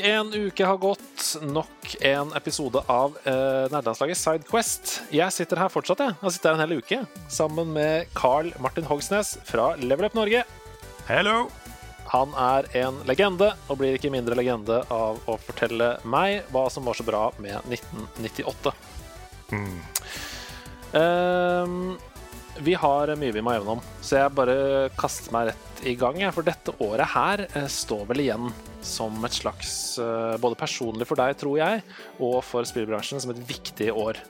En uke har gått. Nok en episode av uh, nerdelandslaget Sidequest. Jeg sitter her fortsatt, jeg. Jeg sitter her en hel uke sammen med Carl Martin Hogsnes fra Level Up Norge. Hello! Han er en legende, og blir ikke mindre legende av å fortelle meg hva som var så bra med 1998. Ehm, vi har mye vi må gjennom, så jeg bare kaster meg rett i gang. For dette året her eh, står vel igjen som et slags eh, Både personlig for deg, tror jeg, og for spillbransjen som et viktig år.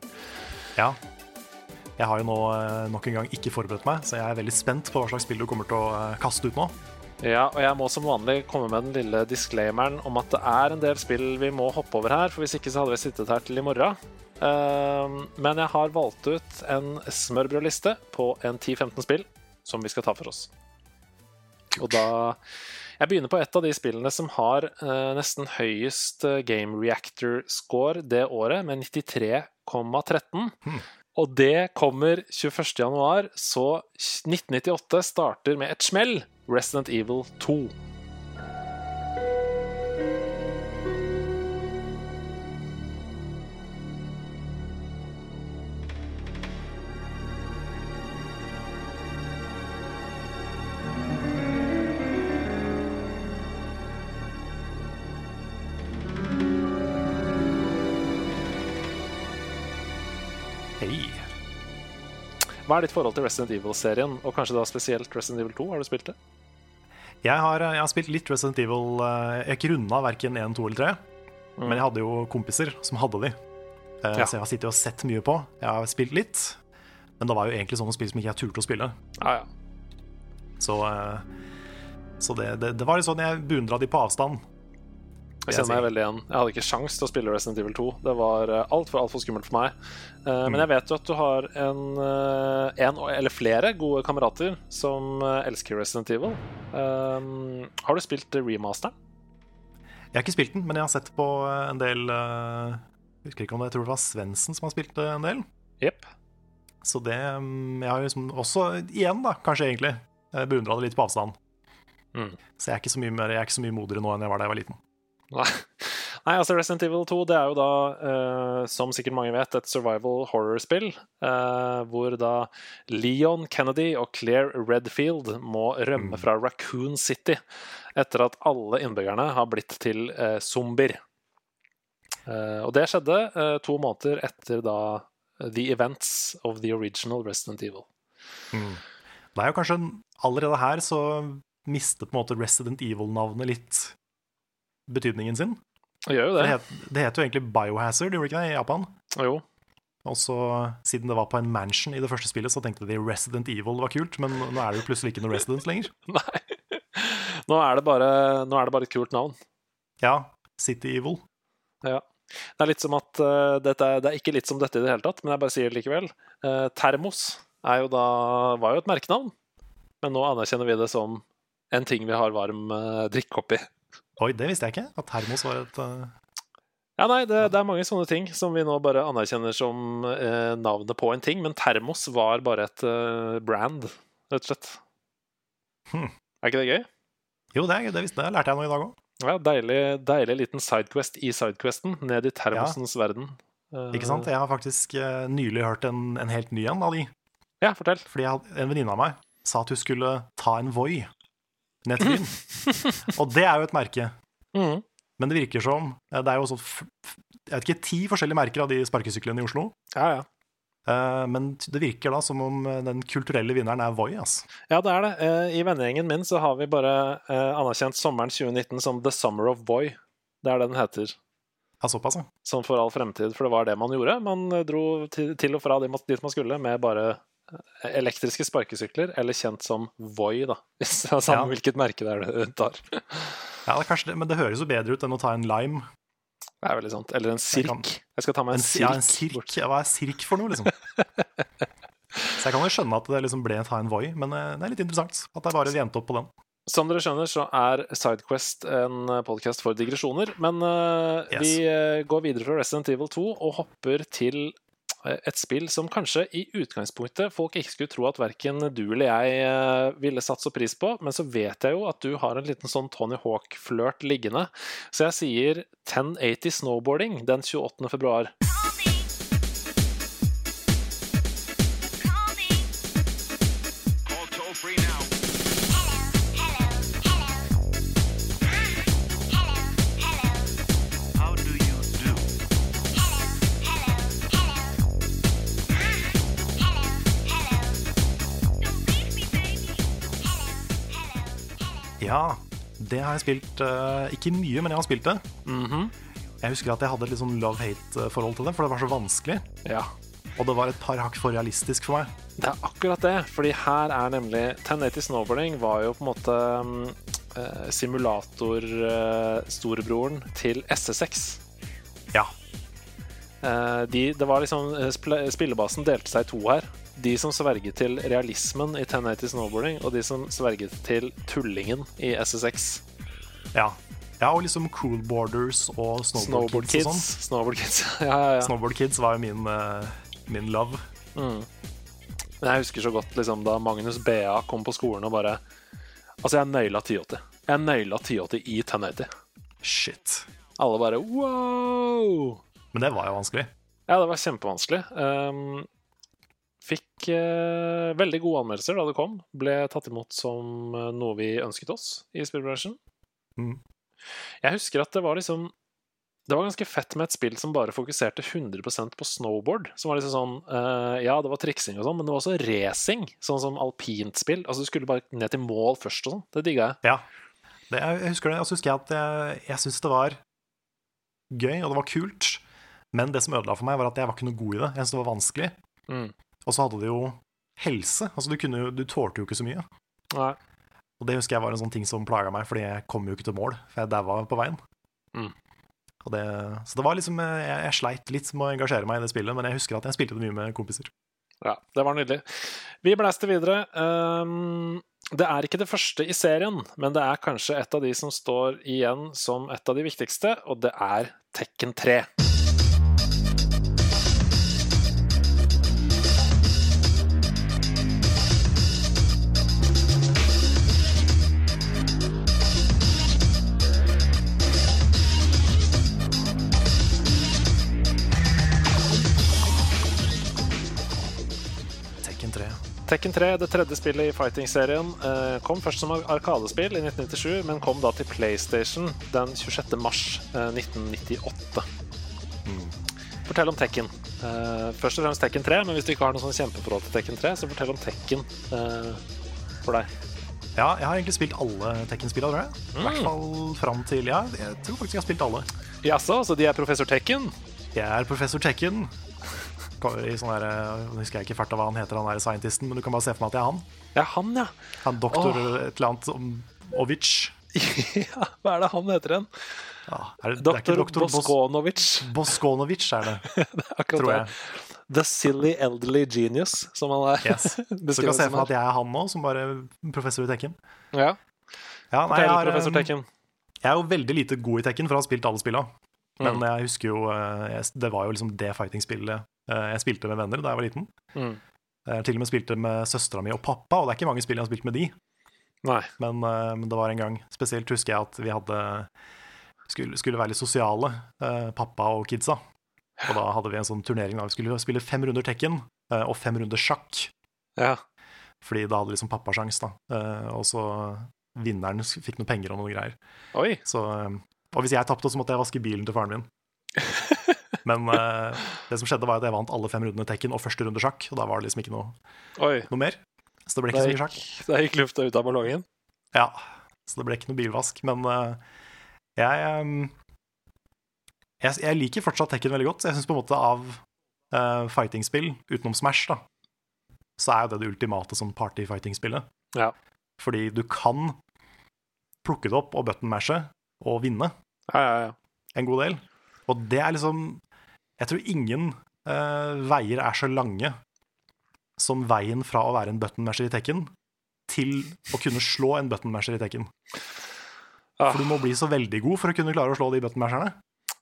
Ja. Jeg har jo nå eh, nok en gang ikke forberedt meg, så jeg er veldig spent på hva slags spill du kommer til å kaste ut nå. Ja, og jeg må som vanlig komme med den lille disclaimeren om at det er en del spill vi må hoppe over her, for hvis ikke så hadde vi sittet her til i morgen. Ehm, men jeg har valgt ut en smørbrødliste på en 10-15 spill som vi skal ta for oss. Og da Jeg begynner på et av de spillene som har eh, nesten høyest eh, Game Reactor-score det året, med 93,13. Og det kommer 21. januar, så 1998 starter med et smell. Resident Evil 2. Hva er ditt forhold til Resident Evil-serien, og kanskje da spesielt Resident Evil 2? Har du spilt det? Jeg har, jeg har spilt litt Resident Evil. eh, Jeg har ikke runda verken 1, 2 eller 3, men jeg hadde jo kompiser som hadde de. Eh, Ja. Så jeg har sittet og sett mye på. Jeg har spilt litt, men det var jo egentlig sånne spill som ikke jeg turte å spille. Ah, ja. Så, eh, så det, det, det var litt sånn jeg beundra de på avstand. Jeg kjenner meg veldig igjen. Jeg hadde ikke sjans til å spille Resident Evil 2. Det var uh, altfor altfor skummelt for meg. Eh, Men jeg vet jo at du har en, eh, en eller flere gode kamerater som eh, elsker Resident Evil. Har du spilt remasteren? Jeg har ikke spilt den, men jeg har sett på eh, en del eh, Jeg husker ikke om det, jeg tror det var Svendsen som har spilt en del. Yep. Så det mm, Jeg har liksom også, igjen, da, kanskje egentlig, beundra det litt på avstand. Mm. Så jeg er ikke så mye, mer, jeg er ikke så mye modigere nå enn jeg var da jeg var liten. Nei. Nei, altså Resident Evil 2 det er jo da, uh, som sikkert mange vet, et survival horror-spill. Uh, hvor da Leon Kennedy og Claire Redfield må rømme fra Raccoon City etter at alle innbyggerne har blitt til uh, zombier. Og det skjedde to måneder etter da the events of the original Resident Evil. Det er jo kanskje allerede her så mistet på en måte Resident Evil-navnet litt betydningen sin. Det gjør jo Det det. het, det het jo egentlig Biohazard, gjorde det ikke det, i Japan? Jo. Og så, siden det var på en mansion i det første spillet, så tenkte de Resident Evil var kult, men nå er det jo plutselig ikke noe Residence lenger. Nei. Nå er det bare, nå er det bare et kult navn. Ja, City Evil. Ja. Det er litt som at uh, dette Det er ikke litt som dette i det hele tatt, men jeg bare sier det likevel. Uh, termos er jo da, var jo et merkenavn, men nå anerkjenner vi det som en ting vi har varm uh, drikke oppi. Oi, det visste jeg ikke, at termos var et uh... Ja, nei, det, det er mange sånne ting som vi nå bare anerkjenner som eh, navnet på en ting, men termos var bare et eh, brand, rett og slett. Hmm. Er ikke det gøy? Jo, det, er- det visste jeg. lærte jeg noe i dag òg. Ja, Deilig, deilig liten sidequest i sidequesten, ned i termosens verden. Uh, Ikke sant? Jeg har faktisk uh, nylig hørt en, en helt ny en av de. Ja, fortell. Fordi jeg en venninne av meg sa at hun skulle ta en Voi ned. Og det er jo et merke. Mm. Men det virker som Det er jo sånn jeg vet ikke, ti forskjellige merker av de sparkesyklene i Oslo. Ja, ja. Eh, Men det virker da som om eh, den kulturelle vinneren er Voi. ass. Ja, det er det. Eh, I vennegjengen min så har vi bare anerkjent sommeren 2019 som The Summer of Voi. Det er det den heter. Ja, såpass, ja. Sånn for all fremtid, for det var det man gjorde. Man dro til, og fra dit man- skulle med bare elektriske sparkesykler, eller kjent som Voi, da. Hvis det er samme Ja. hvilket merke det er du tar. ja det er kanskje det, men det høres jo bedre ut enn å ta en Lime. Det er veldig sant. Eller en Jeg kan- sirk. Jeg skal ta meg En, en sirk. ja, en sirk. sirk. Ja, Hva er sirk for noe, liksom? Så jeg kan jo skjønne at det liksom ble ta en Voi, men eh, det er litt interessant at det er bare endte opp på den. Som dere skjønner, så er Sidequest en podkast for digresjoner. Men uh, Yes. vi uh, går videre fra Resident Evil 2 og hopper til eh, et spill som kanskje i utgangspunktet folk ikke skulle tro at verken du eller jeg eh, ville satt så pris på, men så vet jeg jo at du har en liten sånn Tony Hawk-flørt liggende. Så jeg sier 1080 Snowboarding den 28. februar. Ja, det har jeg spilt eh, Ikke mye, men jeg har spilt det. Mhm. Jeg husker at jeg hadde et litt sånn love-hate-forhold til det, for det var så vanskelig. Ja. Og det var et par hakk for realistisk for meg. Det er akkurat det, fordi her er nemlig 1080 Snowboarding var jo på en måte mm, eh, simulator-storebroren til SSX. Ja. Eh, de, det var liksom eh, Spillebasen delte seg i to her. De som sverget til realismen i 1080 Snowboarding, og de som sverget til tullingen i SSX. ja. Ja, og liksom Cool Borders og Snowboard, Snowboard Kids og Kids. sånn. Snowboard Kids. ja, ja, ja. Snowboard Kids var jo min, uh, min love. Men jeg husker så godt liksom, da Magnus BA kom på skolen og bare Altså, jeg naila 1080. Jeg naila 1080 i 1080. Shit. Alle bare wow! Men det var jo vanskelig. Ja, det var kjempevanskelig. Um, fikk eh, veldig gode anmeldelser da det kom. Ble tatt imot som eh, noe vi ønsket oss i spillbransjen. Mm. Jeg husker at det var liksom Det var ganske fett med et spill som bare fokuserte 100% på snowboard. Som var liksom sånn eh, Ja, det var triksing og sånn, men det var også racing. Sånn som alpint spill. Altså, du skulle bare ned til mål først og sånn. Det digga jeg. Ja. Det, jeg jeg husker det. Og så husker jeg at jeg, jeg syns det var gøy, og det var kult. Men det som ødela for meg, var at jeg var ikke noe god i det. Jeg syntes det var vanskelig. Mm. Og så hadde de jo helse. Altså, du, kunne du tålte jo ikke så mye. Nei. Og det husker jeg var en sånn ting som plaga meg, fordi jeg kom jo ikke til mål. For jeg daua på veien. Mm. Det, så det var liksom jeg, jeg sleit litt med å engasjere meg i det spillet, men jeg husker at jeg spilte det mye med kompiser. Ja, det var nydelig. Vi blæster videre. Um, det er ikke det første i serien, men det er kanskje et av de som står igjen som et av de viktigste, og det er Tekken 3. Tekken 3, det tredje spillet i fighting-serien, eh, kom først som arkadespill i 1997, men kom da til PlayStation den 26. mars eh, 1998. Fortell om Tekken. Eh, først og fremst Tekken 3, men hvis du ikke har noe sånn kjempeforhold til Tekken 3, så fortell om Tekken for deg. Ja, jeg har egentlig spilt alle Tekken-spillene, tror jeg. I hvert Mm. fall fram til Ja, jeg tror faktisk jeg har spilt alle. Jaså, så de er professor Tekken? Jeg er professor Tekken. I sånn der, Nå husker jeg ikke av hva han heter, han der scientisten, men du kan bare se for meg at jeg er han. Ja, han, ja. Han doktor oh. et eller annet Ovic. ja. Hva er det han heter igjen? Ja, er det, det er Doktor doktor Boskonovic. Boskonovic, er det, Akkurat tror det. jeg. The Silly Elderly Genius, som han er. Yes. Så du kan se for meg at jeg er han nå, som bare professor i Tekken. Ja, Ja, nei, jeg, har, professor um, Tekken. jeg er jo veldig lite god i Tekken, for jeg har spilt alle spillene. Men Mm. jeg husker jo eh, Det var jo liksom det fighting-spillet jeg spilte med venner da jeg var liten. Mm. Jeg til og med spilte med søstera mi og pappa, og det er ikke mange spill jeg har spilt med de. Nei. Men, eh, men det var en gang Spesielt husker jeg at vi hadde skulle, skulle være litt sosiale, eh, pappa og kidsa. Og da hadde vi en sånn turnering da vi skulle spille fem runder Tekken eh, og fem runder sjakk. Ja. Fordi da hadde liksom pappa sjans, da. Eh, og så vinneren fikk noen penger og noen greier. Oi. Så, eh, og hvis jeg tapte, så måtte jeg vaske bilen til faren min. Men uh, det som skjedde, var at jeg vant alle fem rundene Tekken og første runde sjakk. Og da var det liksom ikke noe, noe mer. Så det ble ikke Da så mye sjakk. da gikk lufta ut av ballongen. Ja, så det ble ikke noe bilvask. Men uh, jeg, um, jeg Jeg liker fortsatt Tekken veldig godt. Jeg syns på en måte av uh, fighting-spill, utenom Smash, da, så er jo det det ultimate som party-fighting-spillet. Ja. Fordi du kan plukke det opp og button-mashe og vinne Ja, ja, ja. en god del. Og det er liksom Jeg tror ingen eh, veier er så lange som veien fra å være en buttonmasher i Tekken til å kunne slå en buttonmasher i Tekken. For du må bli så veldig god for å kunne klare å slå de buttonmasherne.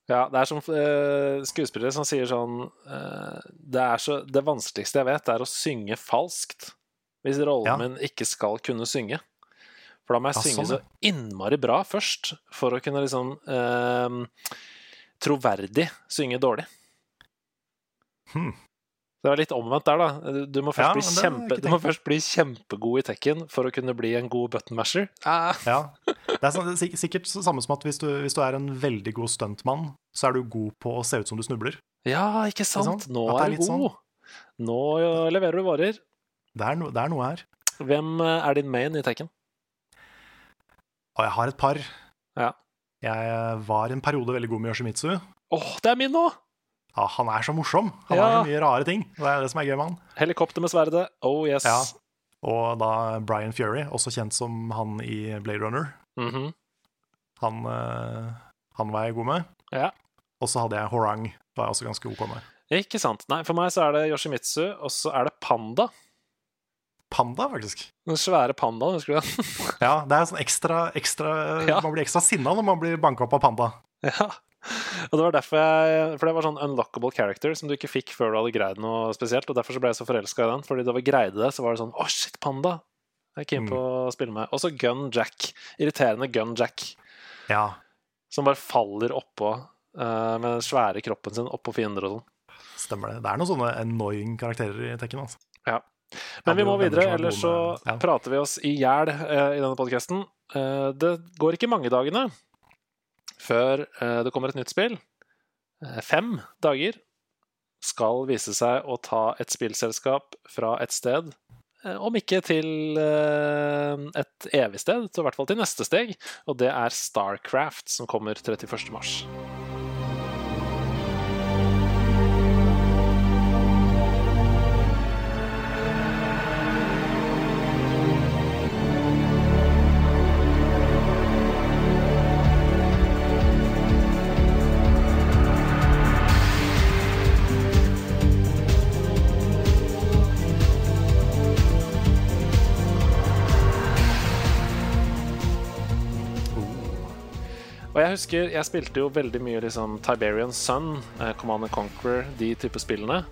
Ja, det er som uh, skuespillere som sier sånn uh, det, er så, det vanskeligste jeg vet, er å synge falskt. Hvis rollen Ja. min ikke skal kunne synge. For da må jeg Ja, synge sånn, så innmari bra først, for å kunne liksom uh, troverdig synge dårlig. Hmm. Det var litt omvendt der, da. Du- Du må først, Ja, bli, kjempe, du må først bli kjempegod i tekken for å kunne bli en god buttonmasher. Ah. Ja. Det er sånn- det er sikkert samme som at hvis du, hvis du er en veldig god stuntmann, så er du god på å se ut som du snubler. Ja, ikke sant? sant? Nå er er du god. sånn. god. Nå leverer du varer. Det er, no, det er noe her. Hvem eh, er din main i tekken? Og jeg har et par. Ja. Jeg var en periode veldig god med Yoshimitsu. Åh, det er min nå! Ja, han er så morsom. Han Ja. har så mye rare ting. Det er det som er gøy med han. Helikopter med sverdet. Oh yes. Ja. Og da Brian Fury, også kjent som han i Blade Runner. Mhm. Han, eh, han var jeg god med. Ja. Og så hadde jeg Horang. Var jeg også ganske OK med. Ikke sant. Nei, for meg så er det Yoshimitsu, og så er det Panda. Panda, faktisk. Den svære pandaen, husker du den? Ja, det er sånn ekstra, ekstra Ja. Man blir ekstra sinna når man blir banka opp av panda. ja. Og det var derfor jeg For det var sånn unlockable character som du ikke fikk før du hadde greid noe spesielt, og derfor så ble jeg så forelska i den. Fordi da vi greide det, så var det sånn Å, shit, panda! Jeg er keen på å spille med. Og så Gun Jack. Irriterende Gun Jack. Ja, Som bare faller oppå uh, med den svære kroppen sin oppå fiender og sånn. stemmer det. Det er noen sånne annoying karakterer i Tekken. Altså. Ja. Men vi må videre, ellers så ja. prater vi oss i hjel uh, i denne podkasten. det går ikke mange dagene før eh, det kommer et nytt spill. Eh, fem dager skal vise seg å ta et spillselskap fra et sted. eh, Om ikke til et evig sted, så i hvert fall til neste steg. Og det er Starcraft, som kommer 31. mars. Jeg husker, jeg spilte jo veldig mye liksom Tiberian Sun, eh, Command and Conquer, de type spillene.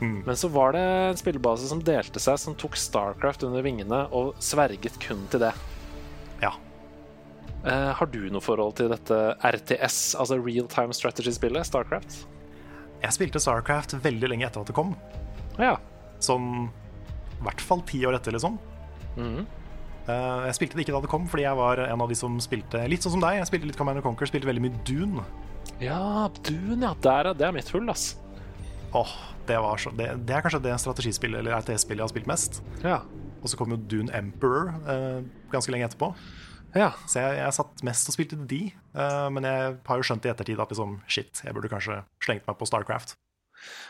Mm. Men så var det en spillebase som delte seg, som tok Starcraft under vingene og sverget kun til det. Ja. Uh, har du noe forhold til dette RTS, altså Real Time Strategy-spillet, Starcraft? Jeg spilte Starcraft veldig lenge etter at det kom. Ja. Som i hvert fall ti år etter, liksom. Mhm. Eh, jeg spilte det ikke da det kom, fordi jeg var en av de som spilte litt sånn som deg. Jeg spilte litt Command Conquer, spilte veldig mye Dune. Ja, Dune, ja. Der. Det er mitt hull, ass. Åh, det, var så, det, det er kanskje det strategispillet eller RTS-spillet jeg har spilt mest. Ja. Og så kom jo Dune Emperor eh, ganske lenge etterpå. ja. Så jeg, jeg satt mest og spilte de. eh, men jeg har jo skjønt i ettertid at liksom, shit, jeg burde kanskje slengt meg på Starcraft.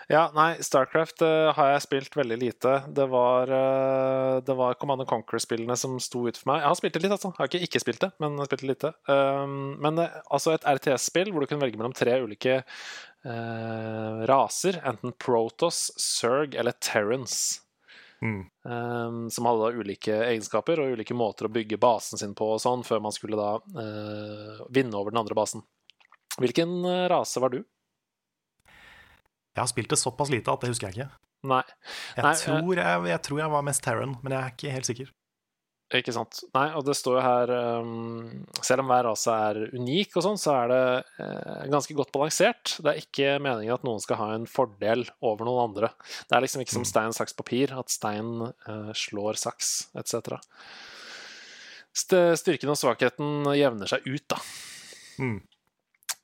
Ja, nei, Starcraft uh, har jeg spilt veldig lite. Det var, uh, det var Command Conquer-spillene som sto ut for meg. Jeg har spilt det litt, altså. Jeg har ikke ikke spilt det, men jeg har spilt det lite. Um, men uh, altså et RTS-spill hvor du kunne velge mellom tre ulike eh, raser, enten Protos, Zerg eller Terrans. Mm. Um, som hadde da ulike egenskaper og ulike måter å bygge basen sin på og sånn, før man skulle da vinne over den andre basen. Hvilken rase var du? Jeg har spilt det såpass lite at det husker jeg ikke. Nei. Jeg, Nei, eh, tror, jeg, jeg tror jeg var mest Terran, men jeg er ikke helt sikker. Ikke sant. Nei, og det står jo her um, Selv om hver rase er unik og sånn, så er det uh, ganske godt balansert. Det er ikke meningen at noen skal ha en fordel over noen andre. Det er liksom ikke som Mm. stein, saks, papir, at stein uh, slår saks, etc. St- Styrken og svakheten jevner seg ut, da. Mm.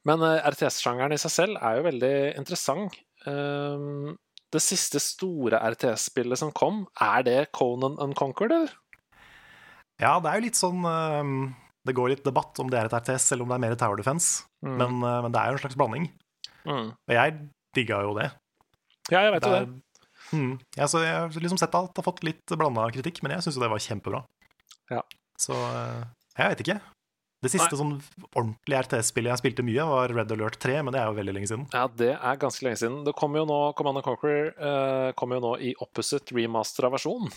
Men eh, RTS-sjangeren i seg selv er jo veldig interessant. Um, det siste store RTS-spillet som kom, er det Conan Unconquered, eller? Ja, det er jo litt sånn um, Det går litt debatt om det er et RTS eller om det er mer Tower Defense, Mm. men, uh, men det er jo en slags blanding. Mm. Og jeg digga jo det. Ja, jeg vet jo det. det. Mm. Ja, så jeg har liksom sett alt har fått litt blanda kritikk, men jeg syns jo det var kjempebra. Ja. Så uh, jeg vet ikke. Det siste sånn ordentlige RTS-spillet jeg spilte mye, var Red Alert 3, men det er jo veldig lenge siden. Ja, det er ganske lenge siden. Det kommer jo nå, Command Conquer uh, kommer jo nå i opposite remastera versjon.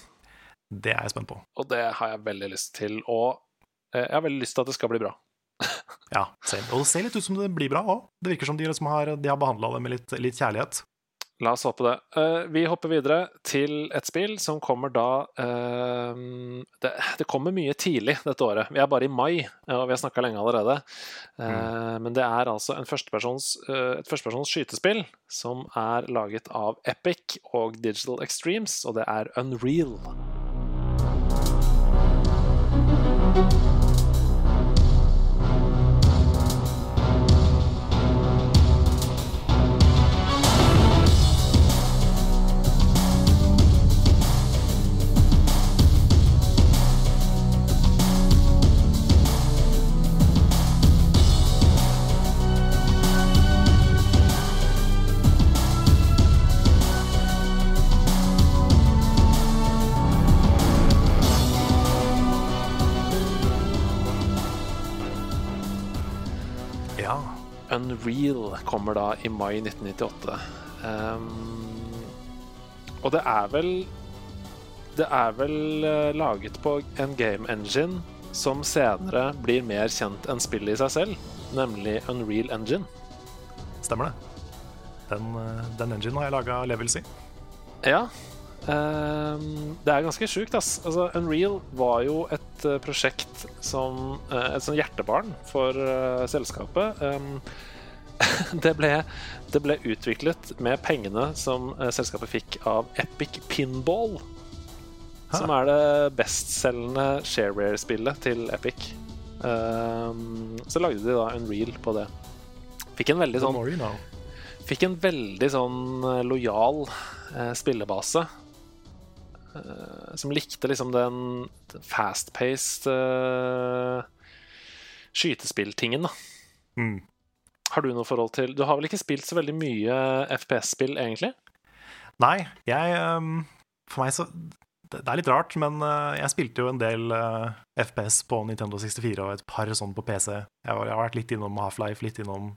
Det er jeg spent på. Og det har jeg veldig lyst til. Og uh, jeg har veldig lyst til at det skal bli bra. Ja, same. Og det ser litt ut som det blir bra òg. Det virker som de, liksom har, de har behandla det med litt, litt kjærlighet. La oss håpe det. Uh, vi hopper videre til et spill som kommer da uh, det, det kommer mye tidlig dette året. Vi er bare i mai, og vi har snakka lenge allerede. Eh, Men det er altså en førstepersons, et førstepersons skytespill som er laget av Epic og Digital Extremes, og det er Unreal. Ja. Unreal kommer da i mai 1998. Um, og det er vel Det er vel eh, laget på en game engine som senere blir mer kjent enn spillet i seg selv, nemlig Unreal Engine. Stemmer det. Den, eh, den engine har jeg laga levels i. Ja. Um, det er ganske sjukt, ass. Altså, Unreal var jo et eh, prosjekt som Et sånn hjertebarn for uh, selskapet. Ehm, det, ble, det ble utviklet med pengene som eh, selskapet fikk av Epic Pinball. Som er det bestselgende shareware-spillet til Epic. Um, så lagde de da Unreal på det. Fikk en veldig sånn you know. Fikk en veldig sånn eh, lojal eh, spillebase. Eh, som likte liksom den fast-paced eh, skytespilltingen, da. Mm. Har du noe forhold til Du har vel ikke spilt så veldig mye FPS-spill, egentlig? Nei, jeg For meg så Det er litt rart, men eh, jeg spilte jo en del eh, FPS på Nintendo 64 og et par sånn på PC. Jeg, har vært litt innom Half-Life, litt innom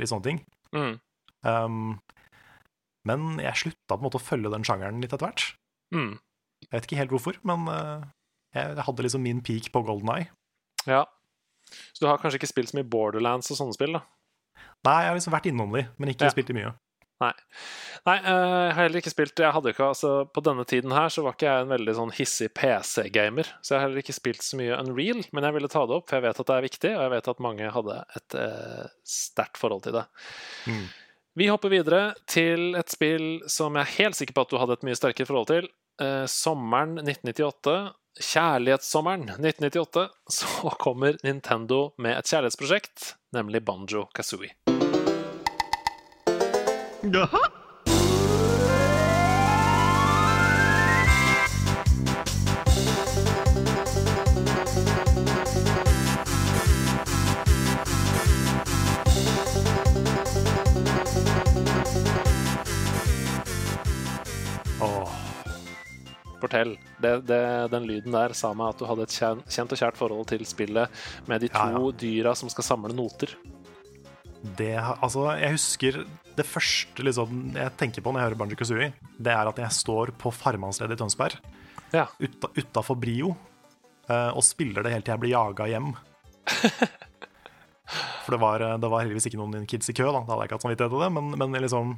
litt sånne ting. Mm. Um, men jeg slutta på en måte å følge den sjangeren litt etter hvert. Mm. Jeg vet ikke helt hvorfor, men jeg, jeg hadde liksom min peak på Golden Eye. Ja. Så du har kanskje ikke spilt så mye Borderlands og sånne spill, da? Nei, jeg har liksom vært innom de, men ikke Ja. spilt de mye. Nei. Nei, eh, jeg har heller ikke spilt jeg hadde ikke, altså, På denne tiden her så var ikke jeg en veldig sånn hissig PC-gamer, så jeg har heller ikke spilt så mye Unreal, men jeg ville ta det opp, for jeg vet at det er viktig, og jeg vet at mange hadde et eh, sterkt forhold til det. Mm. Vi hopper videre til et spill som jeg er helt sikker på at du hadde et mye sterkere forhold til. Eh, sommeren 1998, kjærlighetssommeren 1998, så kommer Nintendo med et kjærlighetsprosjekt, nemlig Banjo Kazooie. Åh, Fortell. Det, det, den lyden der sa meg at du hadde et kjent og kjært forhold til spillet med de to Ja, ja. dyra som skal samle noter. det, altså, jeg husker det første liksom, jeg tenker på når jeg hører Banjo Kazooie, det er at jeg står på farmannsledet i Tønsberg, Ja. uta, utafor Brio, eh, og spiller det helt til jeg blir jaga hjem. For det var, det var heldigvis ikke noen kids i kø, da, da hadde jeg ikke hatt samvittighet til det, men, men liksom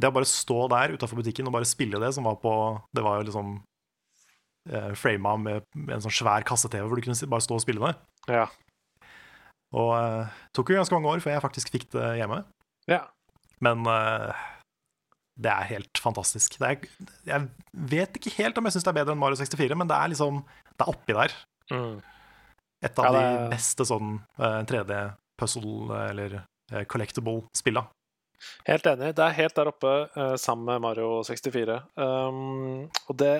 Det å bare stå der utafor butikken og bare spille det, som var på Det var jo liksom eh, frama med, med en sånn svær kasse-TV hvor du kunne bare stå og spille det. Ja. Og eh, tok jo ganske mange år før jeg faktisk fikk det hjemme. ja. Men eh, det er helt fantastisk. Det er, jeg vet ikke helt om jeg syns det er bedre enn Mario 64, men det er liksom Det er oppi der. Mm. Et av Ja, det de beste sånn eh, 3D-puzzle- eller uh, collectible-spilla. Helt enig. Det er helt der oppe uh, sammen med Mario 64. Um, og det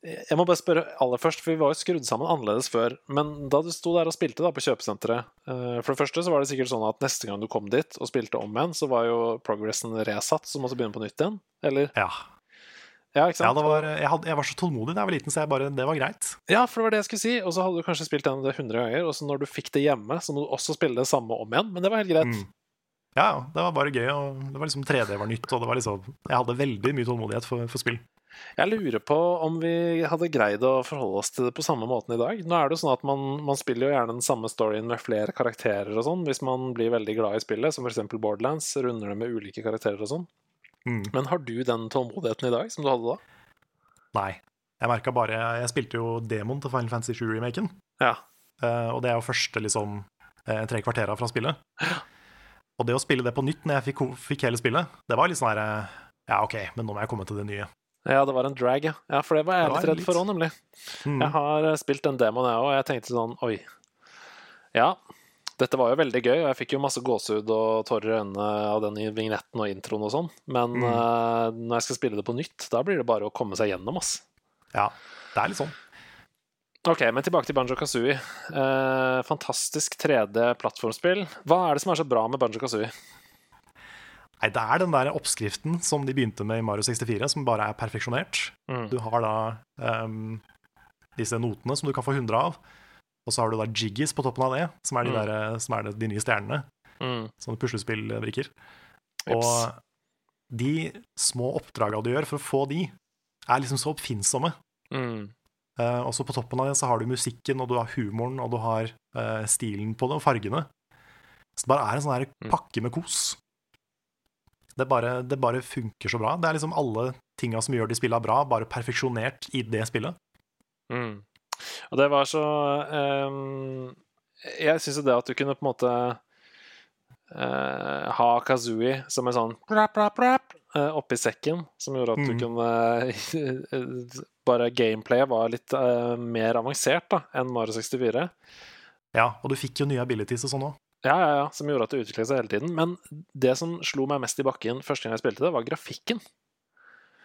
Jeg må bare spørre aller først, for vi var jo skrudd sammen annerledes før. Men da du sto der og spilte da på kjøpesenteret uh, For det første så var det sikkert sånn at neste gang du kom dit og spilte om igjen, så var jo progressen resatt, så måtte du begynne på nytt igjen. Eller? Ja. Ja, Ja, var, jeg, hadde, jeg var så tålmodig da jeg var liten, så jeg bare, det var greit. Ja, for det var det jeg skulle si. Og så hadde du kanskje spilt den 100 ganger, og så når du fikk det hjemme, så må du også spille det samme om igjen. Men det var helt greit. Mm. Ja, ja, det var bare gøy. Og det var liksom 3D var nytt, og det var liksom Jeg hadde veldig mye tålmodighet for, for spill. Jeg lurer på om vi hadde greid å forholde oss til det på samme måten i dag. Nå er det jo sånn at man, man spiller jo gjerne den samme storyen med flere karakterer og sånn, hvis man blir veldig glad i spillet, som f.eks. Borderlands, runder det med ulike karakterer og sånn. Mm. Men har du den tålmodigheten i dag som du hadde da? Nei. Jeg merka bare Jeg spilte jo demon til Final Fantasy 7-remaken, Ja. eh, og det er jo første liksom eh, tre kvartera fra spillet. Og det å spille det på nytt når jeg fikk, fikk hele spillet, det var litt sånn her eh, Ja, OK, men nå må jeg komme til det nye. Ja, det var en drag, ja. ja for det var jeg Det var litt redd litt. for òg, nemlig. Mm. Jeg har eh, spilt den demoen, jeg òg, og jeg tenkte sånn Oi. Ja, dette var jo veldig gøy, og jeg fikk jo masse gåsehud og tårer i øynene av den vignetten og introen og sånn, men Mm. uh, når jeg skal spille det på nytt, da blir det bare å komme seg gjennom, ass. Ja, det er litt sånn. Ok, men tilbake til Banjo Kazooie. Eh, fantastisk 3D-plattformspill. Hva er det som er så bra med Banjo Kazooie? Nei, det er den der oppskriften som de begynte med i Mario 64, som bare er perfeksjonert. Mm. Du har da um, disse notene som du kan få 100 av, og så har du da jiggies på toppen av det, som er de, Mm. der, som er de nye stjernene. Mm. Sånne puslespillbrikker. Og de små oppdraga du gjør for å få de, er liksom så oppfinnsomme. Mm. Eh, og så på toppen av det så har du musikken, og du har humoren, og du har uh, stilen på det, og fargene. Så det bare er en sånn her Mm. pakke med kos. Det bare, det bare funker så bra. Det er liksom alle tinga som gjør de spilla bra, bare perfeksjonert i det spillet. Mm. Og det var så um, Jeg syns jo det at du kunne på en måte uh, ha Kazooie som en sånn rap, rap, rap, eh, oppi sekken, som gjorde at du Mm. kunne Bare gameplayet var litt uh, mer avansert da, enn Mario 64. Ja, og du fikk jo nye abilities og sånn òg. Ja, ja, ja, som gjorde at det utviklet seg hele tiden. Men det som slo meg mest i bakken første gang jeg spilte det, var grafikken.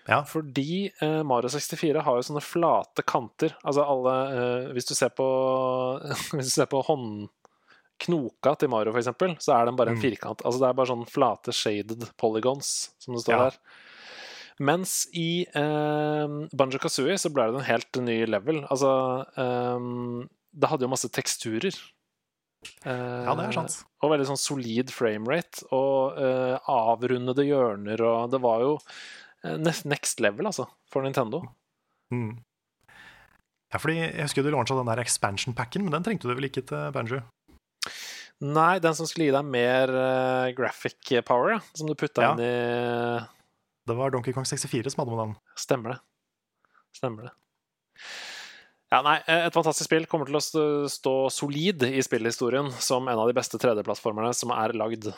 Ja. Fordi eh, Mario 64 har jo sånne flate kanter. Altså alle eh, Hvis du ser på Hvis du ser på håndknoka til Mario, eksempel, så er den bare en Mm. firkant. Altså det er bare sånne flate shaded polygons, som det står Ja. der. Mens i eh, Banjo Kazooie så ble det en helt ny level. Altså eh, Det hadde jo masse teksturer. ja, det er sant. Og veldig sånn solid framerate og eh, avrundede hjørner og Det var jo eh, next level, altså, for Nintendo. Mm. Ja, fordi Jeg husker du launcha den der expansion-packen, men den trengte du vel ikke til Banjo? Nei, den som skulle gi deg mer uh, graphic power, ja, som du putta Ja. inn i Det var Donkey Kong 64 som hadde med den. Stemmer det. Stemmer det. Ja, nei, Et fantastisk spill kommer til å stå, stå solid i spillhistorien som en av de beste 3D-plattformerne som er lagd.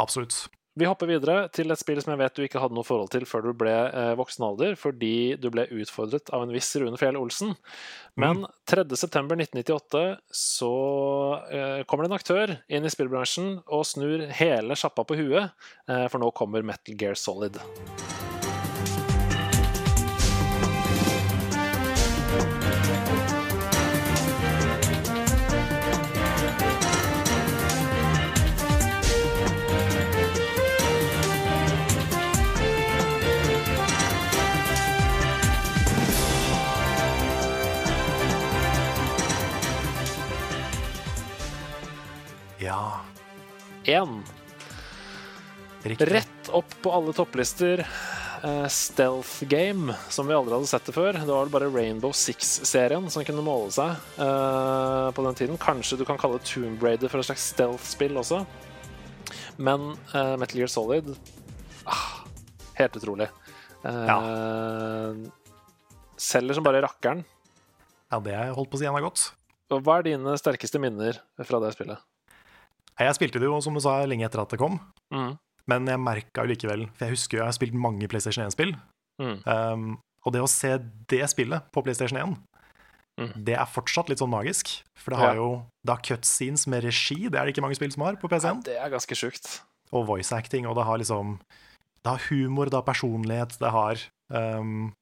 Absolutt. Vi hopper videre til et spill som jeg vet du ikke hadde noe forhold til før du ble eh, voksen alder, fordi du ble utfordret av en viss Rune Fjell Olsen. Men 3.9.1998 så eh, kommer det en aktør inn i spillbransjen og snur hele sjappa på huet, eh, for nå kommer Metal Gear Solid. 1. Rett opp på alle topplister. Uh, stealth game som vi aldri hadde sett det før. Det var bare Rainbow Six-serien som kunne måle seg uh, på den tiden. Kanskje du kan kalle Tomb Raider for et slags stealth-spill også. Men uh, Metal Gear Solid ah, Helt utrolig. Ja. Selger som bare rakkeren. Ja, det holdt på å si en av godt Hva er dine sterkeste minner fra det spillet? Jeg spilte det jo, som du sa, lenge etter at det kom. Mm. Men jeg merka jo likevel, for jeg husker jo jeg har spilt mange PlayStation 1-spill. Mm. Um, og det å se det spillet på PlayStation 1, Mm. det er fortsatt litt sånn magisk. For det har Ja. jo det har cutscenes med regi, det er det ikke mange spill som har på Ja, PC1. det er ganske sjukt. Og voice acting, og det har liksom Det har humor, det har personlighet, det har um,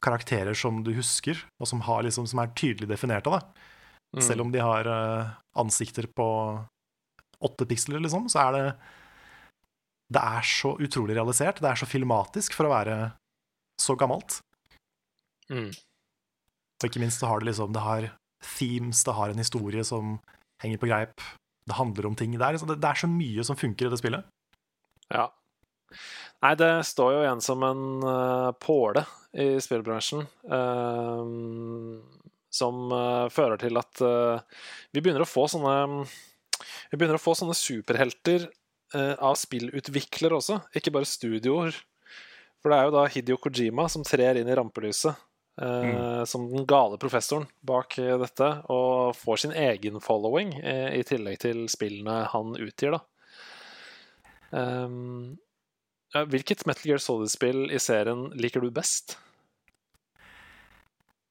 karakterer som du husker, og som, har liksom, som er tydelig definerte. Mm. Selv om de har uh, ansikter på åtte piksler, liksom, så er det Det er så utrolig realisert. Det er så filmatisk for å være så gammelt. Mm. Og ikke minst så har det liksom Det har themes, det har en historie som henger på greip. Det handler om ting. Det er, liksom, det, det er så mye som funker i det spillet. Ja. Nei, det står jo igjen som en uh, påle i spillbransjen. Uh, som uh, fører til at vi begynner å få sånne Vi begynner å få sånne superhelter eh, av spillutviklere også, ikke bare studioer. For det er jo da Hidio Kojima som trer inn i rampelyset eh, som den gale professoren bak eh, dette, og får sin egen following eh, i tillegg til spillene han utgir, da. Um, hvilket Metal Gear Solid-spill i serien liker du best?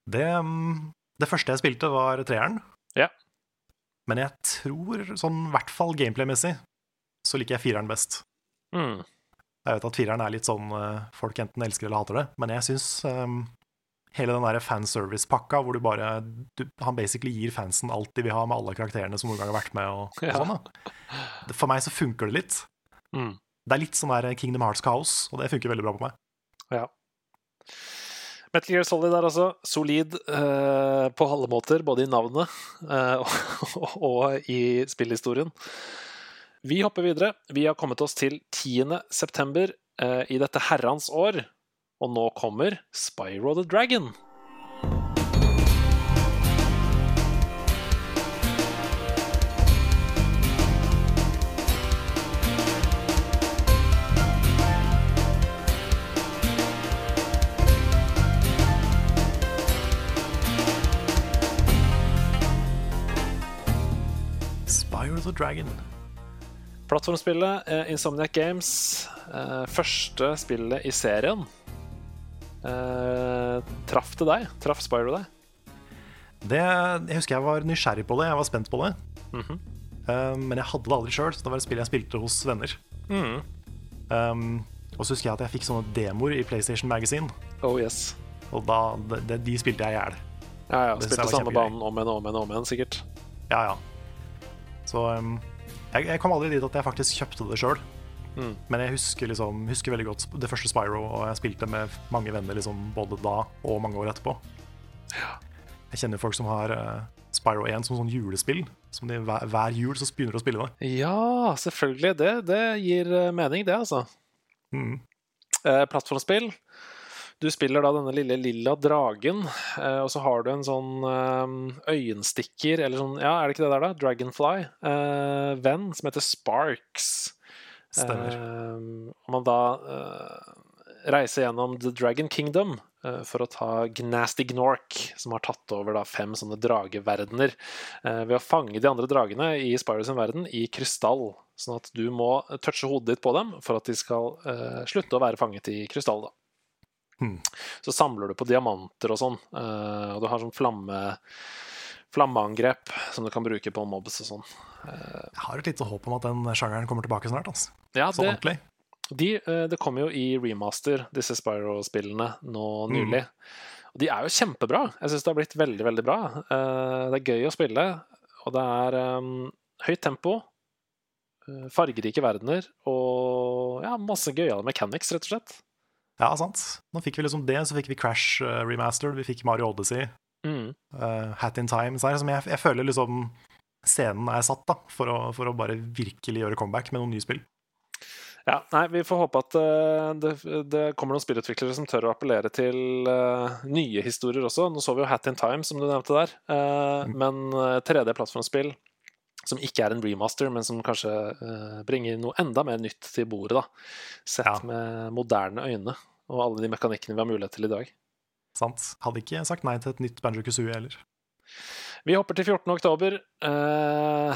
Det, mm, det første jeg spilte, var treeren. Ja. Men jeg tror, sånn i hvert fall gameplay-messig, så liker jeg fireren best. Mm. Jeg vet at fireren er litt sånn eh, folk enten elsker eller hater det, men jeg syns um, hele den der fanservice-pakka hvor du bare du, Han basically gir fansen alt de vil ha med alle karakterene som noen gang har vært med, og, og sånn, da. For meg så funker det litt. Mm. Det er litt sånn der Kingdom Hearts-kaos, og det funker veldig bra på meg. Ja. Metal Gear Solid er altså solid eh, på alle måter, både i navnet eh, og, og i spillhistorien. Vi hopper videre. Vi har kommet oss til 10. september eh, i dette herrens år. Og nå kommer Spyro the Dragon. Dragon. Plattformspillet eh, Insomniac Games, eh, første spillet i serien. Eh, traff det deg? Traff Spyro deg? Det, jeg husker jeg var nysgjerrig på det, jeg var spent på det. Mhm. Um, men jeg hadde det aldri sjøl, så det var et spill jeg spilte hos venner. Mm. Um, og så husker jeg at jeg fikk sånne demoer i PlayStation Magazine, Oh yes. og da, det, de spilte jeg i hjel. Ja, ja. Spilte samme banen om igjen og om igjen, om igjen sikkert. Ja, ja. Så um, jeg, jeg kom aldri dit at jeg faktisk kjøpte det sjøl. Mm. Men jeg husker, liksom, husker veldig godt det første Spyro, og jeg spilte med mange venner liksom, både da og mange år etterpå. Jeg kjenner folk som har uh, Spyro 1 som sånn julespill. Som de, hver, hver jul så begynner de å spille det. Ja, selvfølgelig. Det, det gir eh, mening, det, altså. Mm. Uh, plattformspill. Du spiller da denne lille lilla dragen, eh, og så har du en sånn eh, øyenstikker, eller sånn Ja, er det ikke det der, da? Dragonfly. Eh, som heter Sparks. Stemmer. Og man da eh, reiser gjennom The Dragon Kingdom for å ta Gnasty Gnork, som har tatt over da fem sånne drageverdener, eh, ved å fange de andre dragene i Spyro sin verden i krystall. Sånn at du må touche hodet ditt på dem for at de skal eh, slutte å være fanget i krystall. da. Hmm. Så samler du på diamanter og sånn, eh, og du har sånn flamme, flammeangrep som du kan bruke på mobs og sånn. Jeg har et lite håp om at den sjangeren kommer tilbake snart. Altså. Ja, det, ordentlig. De, eh, det kommer jo i remaster, disse Spyro-spillene, nå Mm. nylig. Og de er jo kjempebra. Jeg syns det har blitt veldig, veldig bra. Eh, Det er gøy å spille, og det er um, høyt tempo, eh, fargerike verdener og ja, masse gøyale mechanics, rett og slett. Ja, sant. Nå fikk vi liksom det, så fikk vi Crash uh, remastered, vi fikk Mario Odyssey, Mm. uh, Hat in Time. Så som jeg, jeg føler liksom scenen er satt da, for å, for å bare virkelig gjøre comeback med noen nye spill. Ja, nei, Vi får håpe at uh, det, det kommer noen spillutviklere som tør å appellere til uh, nye historier også. Nå så vi jo Hat in Time, som du nevnte der. Mm. Men eh, 3D-plattformspill som ikke er en remaster, men som kanskje uh, bringer noe enda mer nytt til bordet. da Sett Ja. med moderne øyne og alle de mekanikkene vi har mulighet til i dag. Sant? Hadde ikke sagt nei til et nytt Banjo Kazooie heller. Vi hopper til 14. oktober. Uh,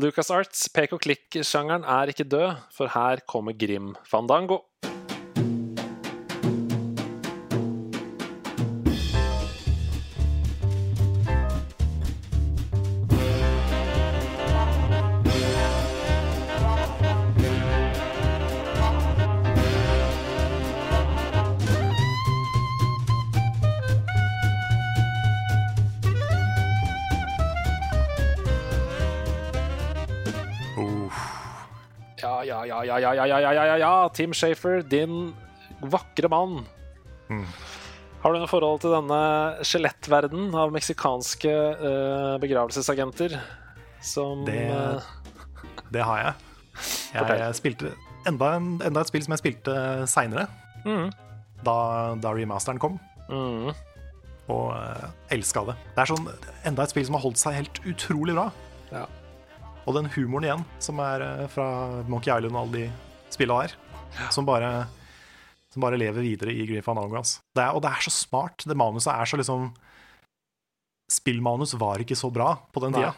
LucasArts pek og klikk-sjangeren er ikke død, for her kommer Grim Fandango. ja, ja, ja, ja, ja, ja, Tim Shafer, din vakre mann. Mm. Har du noe forhold til denne skjelettverdenen av meksikanske uh, begravelsesagenter? Som det, eh, det, har jeg. Jeg, jeg spilte enda, en, enda, et spill som jeg spilte seinere, mm. da, da, remasteren kom. Mm. Og eh, uh, elska det. Det er sånn, enda et spill som har holdt seg helt utrolig bra. Ja. Og den humoren igjen, som er eh, fra Monkey Island og alle de spilla der, som bare som bare lever videre i Green Fandango. ass. Det er, og det er så smart. Det manuset er så liksom Spillmanus var ikke så bra på den tida.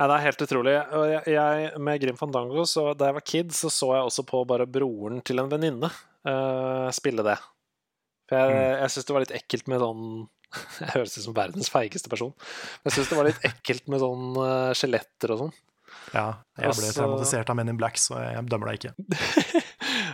Nei, det er helt utrolig. Jeg, jeg, med Grim Fandango, så da jeg var kid, så så jeg også på bare broren til en venninne uh, spille det. For jeg, Mm. syns det var litt ekkelt med sånn Jeg høres ut som verdens feigeste person. Men jeg syns det var litt ekkelt med sånn eh, skjeletter og sånn. Ja, jeg ble traumatisert av Men in Black, så jeg dømmer deg ikke.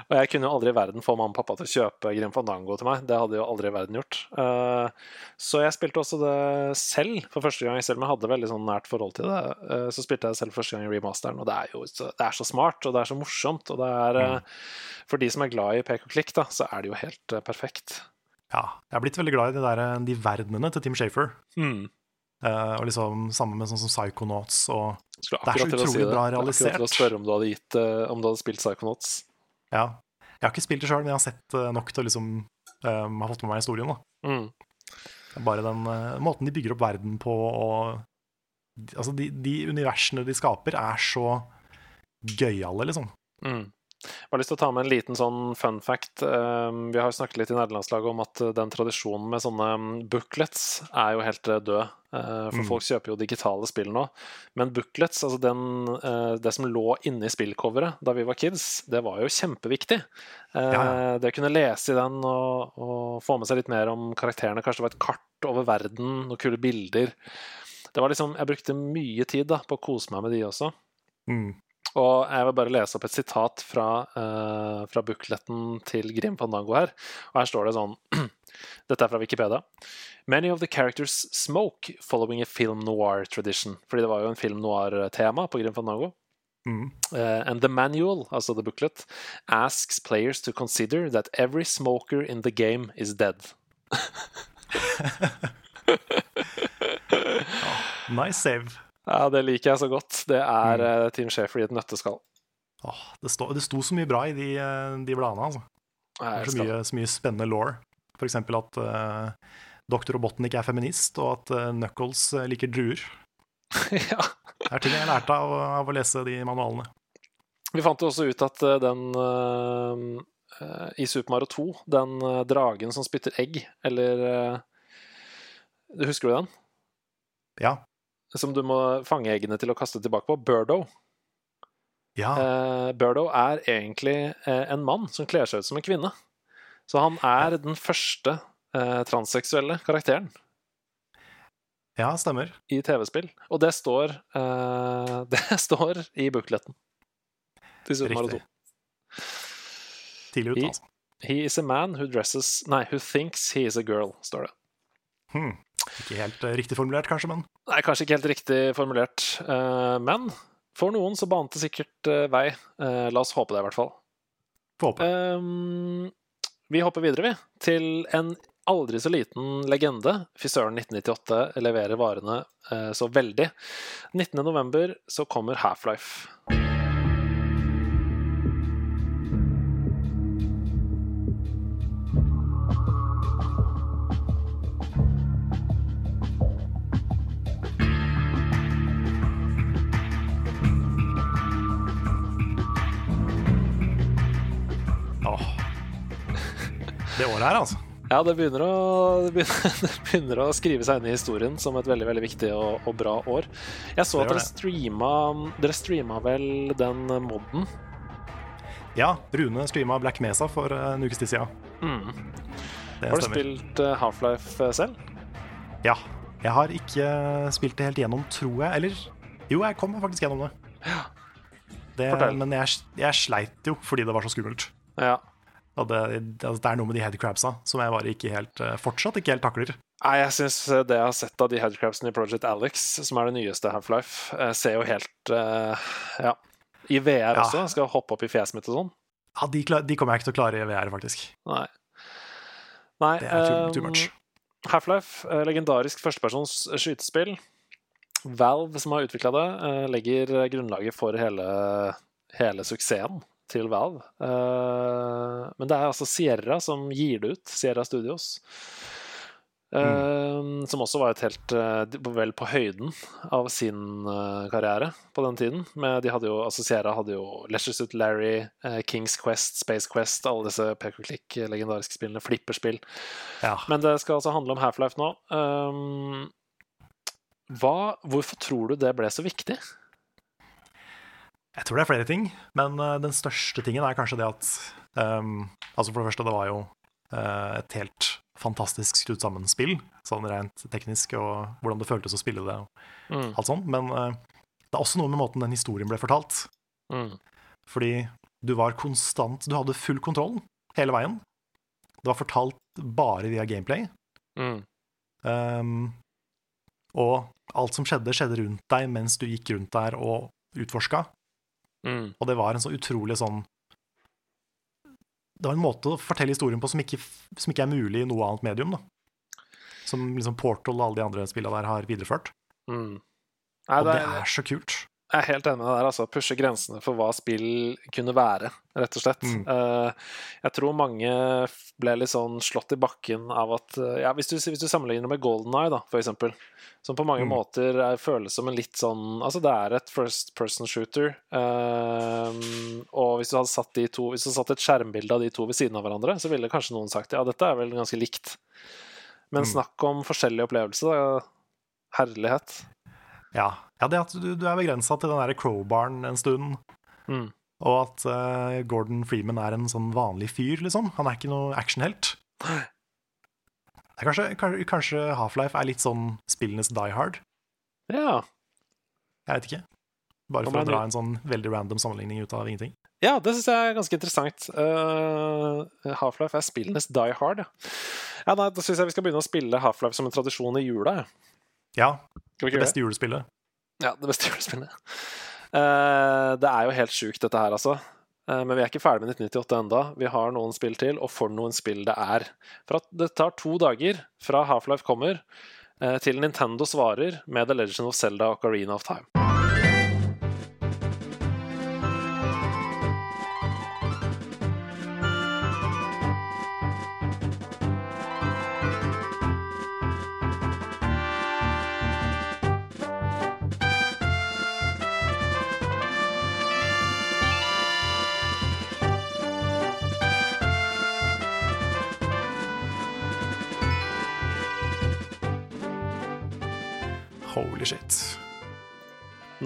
Og jeg kunne jo aldri i verden få mamma og pappa til å kjøpe Grim Fandango til meg. Det hadde jo aldri i verden gjort. Eh, så jeg spilte også det selv for første gang, selv om jeg hadde veldig sånn nært forhold til det. eh, så spilte jeg det selv første gang i remasteren, og det er jo så, det er så smart, og det er så morsomt. Og det er eh, For de som er glad i pek og klikk, da, så er det jo helt perfekt. Ja, jeg har blitt veldig glad i de, der, de verdenene til Tim Shafer. Mm. Uh, og liksom Sammen med sånn som Psychonauts og Det er så akkurat til å utrolig det. bra Akkurat til å realisert. spørre om du hadde, gitt, uh, om du hadde spilt Psychonauts. Ja. Jeg har ikke spilt det sjøl, men jeg har sett eh, nok til å liksom eh, ha fått med meg historien. da Mm. Bare den eh, måten de bygger opp verden på, og Altså, de, de universene de skaper, er så gøyale, liksom. Mm. Jeg har lyst til å ta med en liten sånn fun fact. Um, vi har jo snakket litt i nederlandslaget om at uh, den tradisjonen med sånne um, booklets er jo helt uh, død. Uh, for Mm. folk kjøper jo digitale spill nå. Men booklets, altså den, det som lå inni spillcoveret da vi var kids, det var jo kjempeviktig. Ja. Det å kunne lese i den og, og få med seg litt mer om karakterene. Kanskje det var et kart over verden, noen kule bilder. Det var liksom, Jeg brukte mye tid da, på å kose meg med de også. Mm. Og jeg vil bare lese opp et sitat fra, uh, fra bukletten til Grim Fandango her. Og her står det sånn Dette er fra Wikipedia. Many of the characters smoke following a film noir tradition. Fordi det var jo en film noir-tema på Grim Fandango. Mm. Uh, and the manual, altså the booklet, asks players to consider that every smoker in the game is dead. Nice save. Ja, det liker jeg så godt. Det er uh, Team Shafer i et nøtteskall. Åh, det, sto, det sto så mye bra i de, eh, de bladene. altså. Det er så mye, så mye spennende law. Eksempel at uh, Dr. Robotnik er feminist, og at uh, Knuckles eh, liker druer. ja. Det er ting jeg lærte av, av å lese de manualene. Vi fant jo også ut at eh, den uh, eh, I Super Mario 2, den eh, dragen som spytter egg, eller eh, Husker du den? Ja. Som du må fange eggene til å kaste tilbake på. Birdo. ja. Eh, Birdo er egentlig eh, en mann som kler seg ut som en kvinne. Så han er den første eh, transseksuelle karakteren ja, stemmer. i TV-spill. Og det står, eh, det står i bukletten til Super Mario 2. Riktig. Tidlig ute, altså. He is a man who dresses Nei, who thinks he is a girl, står det. Hmm. Ikke helt eh, riktig formulert, kanskje, men Nei, kanskje ikke helt riktig formulert, eh, men for noen så bante det sikkert eh, vei. La oss håpe det, i hvert fall. Få håpe. Um, vi hopper videre, vi, til en aldri så liten legende. Fisøren 1998 leverer varene så veldig. 19.11. så kommer Half-Life. Det året her, altså. Ja, det begynner, å, det, begynner, det begynner å skrive seg inn i historien som et veldig veldig viktig og, og bra år. Jeg så at dere streama, dere streama vel den moden. Ja, Rune streama Black Mesa for eh, en ukes tid siden. Mm. Det Har du spilt eh, Half-Life eh, selv? Ja. Jeg har ikke spilt det helt gjennom, tror jeg. Eller jo, jeg kom faktisk gjennom det. det Fortell. men jeg, jeg sleit jo fordi det var så skummelt. Ja. Det, altså, det er noe med de headcrabsa som jeg bare ikke helt eh, fortsatt ikke helt takler. Nei, jeg syns det jeg har sett av de headcrabsene i Project Alex, som er det nyeste Half-Life, eh, ser jo helt uh, Ja. I VR Ja. også. Skal hoppe opp i fjeset mitt og sånn. Ja, de, de kommer jeg ikke til å klare i VR, faktisk. Nei. Nei Det er too, too much. Half-Life, eh, legendarisk førstepersons skytespill. Valve, som har utvikla det, eh, legger grunnlaget for hele, hele suksessen til Valve. Eh, Men det er altså Sierra som gir det ut, Sierra Studios. Eh, Som også var et helt eh, vel på høyden av sin karriere på den tiden. Men de hadde jo, altså Sierra hadde jo Leisure Suit Larry, Kings Quest, Space Quest, alle disse pek-og-klikk legendariske spillene, flipperspill. Ja. Men det skal altså handle om Half-Life nå. Hva, hvorfor tror du det ble så viktig? Jeg tror det er flere ting, men uh, den største tingen er kanskje det at um, Altså For det første, det var jo uh, et helt fantastisk skrudd sammen spill, sånn rent teknisk, og hvordan det føltes å spille det, og Mm, alt sånt. Men uh, det er også noe med måten den historien ble fortalt. mm, Fordi du var konstant Du hadde full kontroll hele veien. Det var fortalt bare via gameplay. mm, Um, og alt som skjedde, skjedde rundt deg mens du gikk rundt der og utforska. Mm, Og det var en så utrolig sånn Det var en måte å fortelle historien på som ikke, som ikke er mulig i noe annet medium. da Som liksom Portal og alle de andre spillene der har videreført. mm. Nei, Og det det er, er så kult. Jeg er helt enig med deg der. Altså, pushe grensene for hva spill kunne være, rett og slett. Mm. Eh, jeg tror mange ble litt sånn slått i bakken av at eh, ja, Hvis du, hvis du sammenligner med Golden Eye, da, for eksempel, som på mange Mm. måter er, føles som en litt sånn Altså, det er et first person shooter. eh, og hvis du hadde satt de to Hvis du hadde satt et skjermbilde av de to ved siden av hverandre, så ville kanskje noen sagt ja, dette er vel ganske likt. Men Mm. snakk om forskjellige opplevelser, da. Herlighet. Ja, ja det at du, du er begrensa til den der crowbaren en stund, Mm. og at uh, Gordon Freeman er en sånn vanlig fyr, liksom. Han er ikke noe actionhelt. Kanskje, kanskje, Half-Life er litt sånn spillenes Die Hard. Ja. Jeg vet ikke. Bare for å dra en sånn veldig random sammenligning ut av ingenting. Ja, det syns jeg er ganske interessant. Uh, Half-Life er spillenes Die Hard. Ja, ja nei, Da syns jeg vi skal begynne å spille Half-Life som en tradisjon i jula. ja. Skal vi det ikke det? beste julespillet. Ja, det beste julespillet. Uh, det er jo helt sjukt, dette her, altså. Uh, men vi er ikke ferdig med 1998 enda. Vi har noen spill til, og for noen spill det er. For at det tar to dager fra Half-Life kommer, uh, til Nintendo svarer med The Legend of Zelda Ocarina of Time.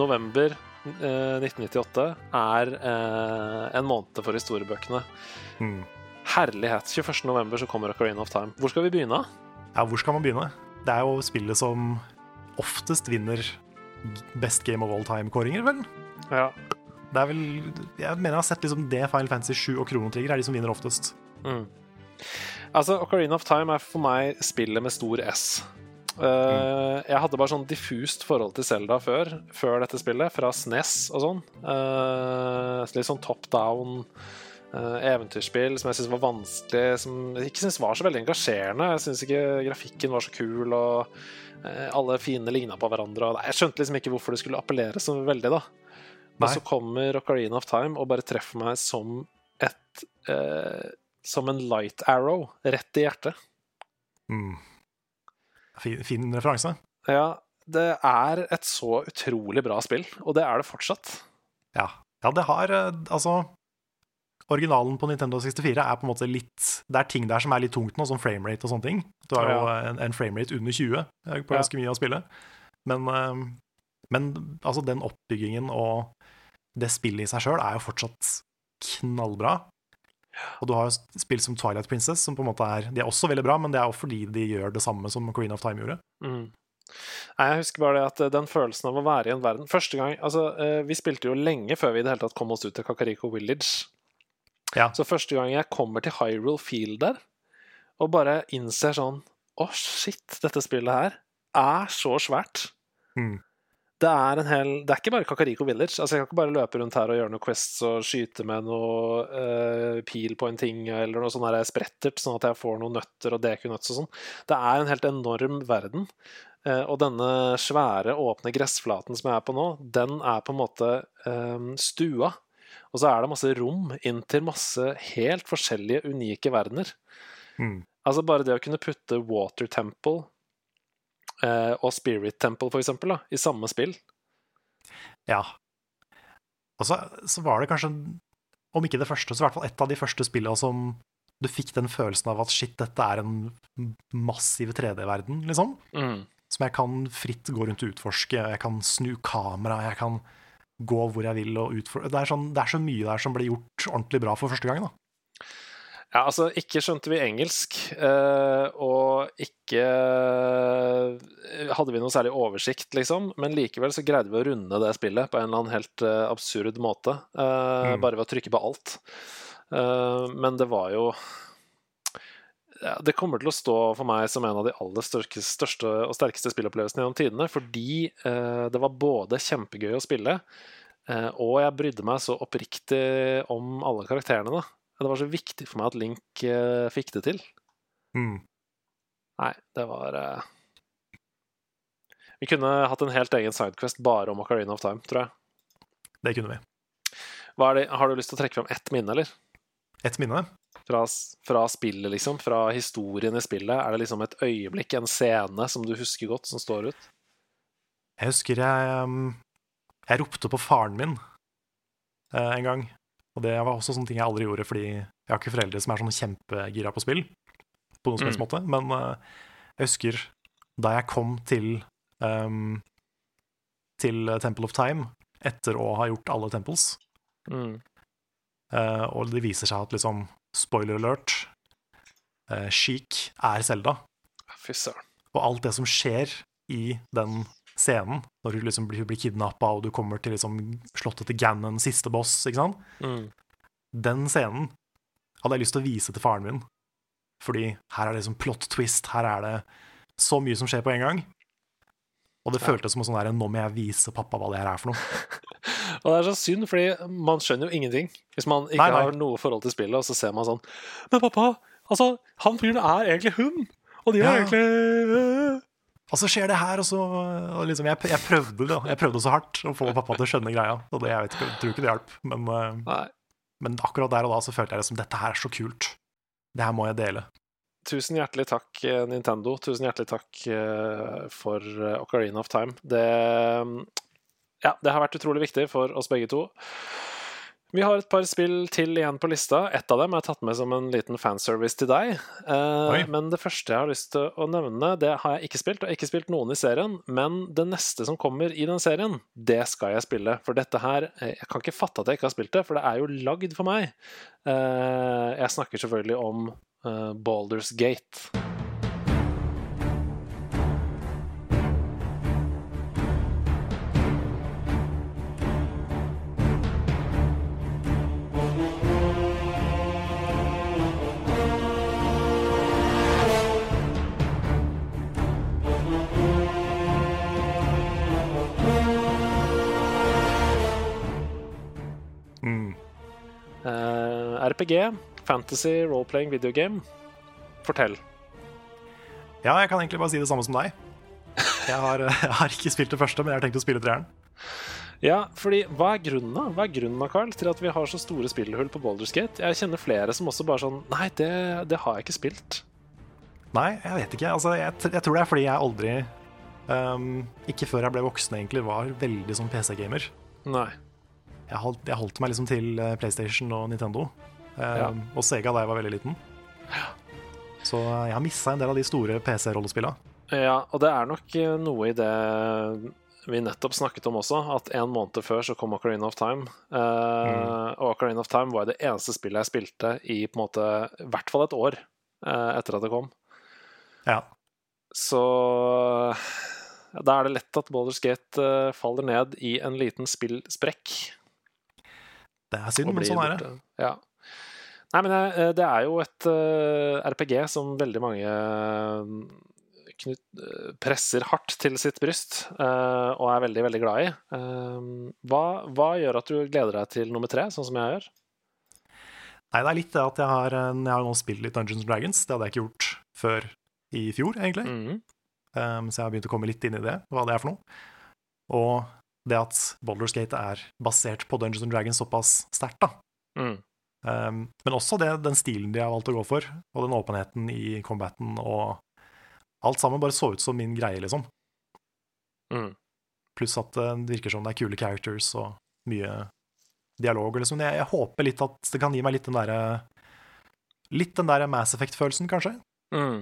November eh, 1998 er eh, en måned for historiebøkene. Mm. Herlighet. 21. november så kommer Ocarina of Time. Hvor skal vi begynne? Ja, hvor skal man begynne? Det er jo spillet som oftest vinner Best Game of All Time-kåringer, vel? Ja. Det er vel Jeg mener jeg har sett liksom det Final Fantasy 7 og Chrono Trigger er de som vinner oftest. Mm. Altså, Ocarina of Time er for meg spillet med stor S. Eh, Jeg hadde bare sånn diffust forhold til Zelda før, før dette spillet, fra SNES og sånn. Uh, litt sånn top down uh, eventyrspill som jeg syntes var vanskelig, som jeg ikke syntes var så veldig engasjerende. Jeg syns ikke grafikken var så kul, og alle fiendene ligna på hverandre. Og nei, jeg skjønte liksom ikke hvorfor det skulle appellere så veldig, da. Nei. så kommer Ocarina of Time og bare treffer meg som et Som en light arrow rett i hjertet. Mm. Fin, fin referanse. Ja, det er et så utrolig bra spill, og det er det fortsatt. Ja. ja, det har eh, Altså Originalen på Nintendo 64 er på en måte litt Det er ting der som er litt tungt nå, som framerate og sånne ting. Du har jo en, en framerate under 20 eh, på ganske mye av spillet. Men, eh, men altså, den oppbyggingen og det spillet i seg sjøl er jo fortsatt knallbra. Og du har jo spill som Twilight Princess, som på en måte er De er også veldig bra, men det er jo fordi de gjør det samme som Queen of Time gjorde. Mm. Nei, jeg husker bare det at eh, den følelsen av å være i en verden Første gang Altså, eh, vi spilte jo lenge før vi i det hele tatt kom oss ut til Kakariko Village. Ja. Så første gang jeg kommer til Hyrule Field der, og bare innser sånn Å, shit, dette spillet her er så svært. Mm. Det er en hel Det er ikke bare Kakariko Village. Altså Jeg kan ikke bare løpe rundt her og gjøre noe quests og skyte med noe uh, pil på en ting eller noe sånn der sprettert, sånn at jeg får noen nøtter og dekunøtts og sånn. Det er en helt enorm verden. Uh, og denne svære, åpne gressflaten som jeg er på nå, den er på en måte um, stua. Og så er det masse rom inn til masse helt forskjellige, unike verdener. Mm. Altså bare det å kunne putte Water Temple og Spirit Temple, for eksempel, da, i samme spill. Ja. Og så, så var det kanskje, om ikke det første, så i hvert fall et av de første spillene som du fikk den følelsen av at shit, dette er en massiv 3D-verden, liksom. Mm. Som jeg kan fritt gå rundt og utforske. Jeg kan snu kamera, jeg kan gå hvor jeg vil og utforske det, er sånn, det er så mye der som ble gjort ordentlig bra for første gang, da. Ja, altså, ikke skjønte vi engelsk, eh, og ikke eh, hadde vi noe særlig oversikt, liksom, men likevel så greide vi å runde det spillet på en eller annen helt eh, absurd måte, Mm. bare ved å trykke på alt. Men det var jo ja, Det kommer til å stå for meg som en av de aller største, største og sterkeste spillopplevelsene gjennom tidene, fordi eh, det var både kjempegøy å spille, eh, og jeg brydde meg så oppriktig om alle karakterene. da. Det var så viktig for meg at Link eh, fikk det til. Mm. Nei, det var eh... Vi kunne hatt en helt egen sidequest bare om Ocarina of Time, tror jeg. Det kunne vi. Det, har du lyst til å trekke fram ett minne, eller? Et minne. Fra, fra spillet, liksom? Fra historien i spillet? Er det liksom et øyeblikk, en scene, som du husker godt, som står ut? Jeg husker jeg um, Jeg ropte på faren min eh, en gang. Og det var også sånne ting jeg aldri gjorde, fordi jeg har ikke foreldre som er sånn kjempegira på spill. På noen som helst Mm. måte. Men uh, jeg husker da jeg kom til um, Til Temple of Time etter å ha gjort alle temples, Mm. Uh, og det viser seg at liksom Spoiler alert. Uh, Sheik er Selda. Og alt det som skjer i den scenen, når du liksom blir, blir kidnappa og du kommer til liksom slottet til Gannon, siste boss, ikke sant? Mm. Den scenen hadde jeg lyst til å vise til faren min. Fordi her er det liksom plot twist, her er det så mye som skjer på en gang. Og det Ja. føltes som en sånn der, nå må jeg vise pappa hva det her er for noe. Og det er så synd, fordi man skjønner jo ingenting. Hvis man ikke Nei, nei. har noe forhold til spillet, og så ser man sånn Men pappa, altså, han fyren er egentlig hun! Og de er Ja. egentlig øh». Og så skjer det her, og så og liksom, jeg, jeg prøvde det, jeg prøvde så hardt å få pappa til å skjønne greia. Og det, jeg vet ikke, jeg tror ikke det hjalp, men, eh, men akkurat der og da så følte jeg liksom dette her er så kult. Det her må jeg dele. Tusen hjertelig takk, eh, Nintendo. Tusen hjertelig takk eh, for Ocarina of Time. Det, ja, det har vært utrolig viktig for oss begge to. Vi har et par spill til igjen på lista. Ett av dem er tatt med som en liten fanservice til deg. Eh, men det første jeg har lyst til å nevne, det har jeg ikke spilt. Og ikke spilt noen i serien, men det neste som kommer i den serien, det skal jeg spille. For dette her eh, Jeg kan ikke fatte at jeg ikke har spilt det, for det er jo lagd for meg. Eh, jeg snakker selvfølgelig om eh, Balders Gate. RPG, fantasy, role-playing video game. Fortell. Ja, jeg kan egentlig bare si det samme som deg. Jeg har, jeg har ikke spilt det første, men jeg har tenkt å spille treeren. Ja, fordi hva er grunnen da? Hva er grunnen da, Carl, til at vi har så store spillhull på Baldur's Gate? Jeg kjenner flere som også bare sånn Nei, det, det har jeg ikke spilt. Nei, jeg vet ikke. Altså, jeg, jeg tror det er fordi jeg aldri um, Ikke før jeg ble voksen, egentlig, var veldig sånn PC-gamer. Nei. Jeg, holdt- jeg holdt meg liksom til eh, PlayStation og Nintendo. Ja. Og Sega da jeg var veldig liten. Så jeg har missa en del av de store PC-rollespillene. Ja, og det er nok eh, noe i det vi nettopp snakket om også, at en måned før så kom Ocarina of Time. Eh, Og Ocarina of Time var det eneste spillet jeg spilte i på en måte i hvert fall et år eh, etter at det kom. Ja. Så da er det lett at Baldur's Gate eh, faller ned i en liten spillsprekk. Det er synd, men sånn er det. Ja. Nei, men eh, det er jo et eh, RPG som veldig mange eh, presser hardt til sitt bryst og er veldig, veldig glad i. Hva, hva gjør at du gleder deg til nummer tre, sånn som jeg gjør? Nei, det er litt det at jeg har, jeg har nå spilt litt Dungeons and Dragons. Det hadde jeg ikke gjort før i fjor, egentlig. Mhm. Um, så jeg har begynt å komme litt inn i det, hva det er for noe. Og det at Boulderskate er basert på Dungeons and Dragons såpass sterkt, da. Mm. Um, men også det, den stilen de har valgt å gå for, og den åpenheten i combaten og alt sammen bare så ut som min greie, liksom. Mm. Pluss at eh, det virker som det er kule characters og mye dialog. Liksom. Jeg, jeg håper litt at det kan gi meg litt den derre Litt den der Mass Effect-følelsen, kanskje. Mm.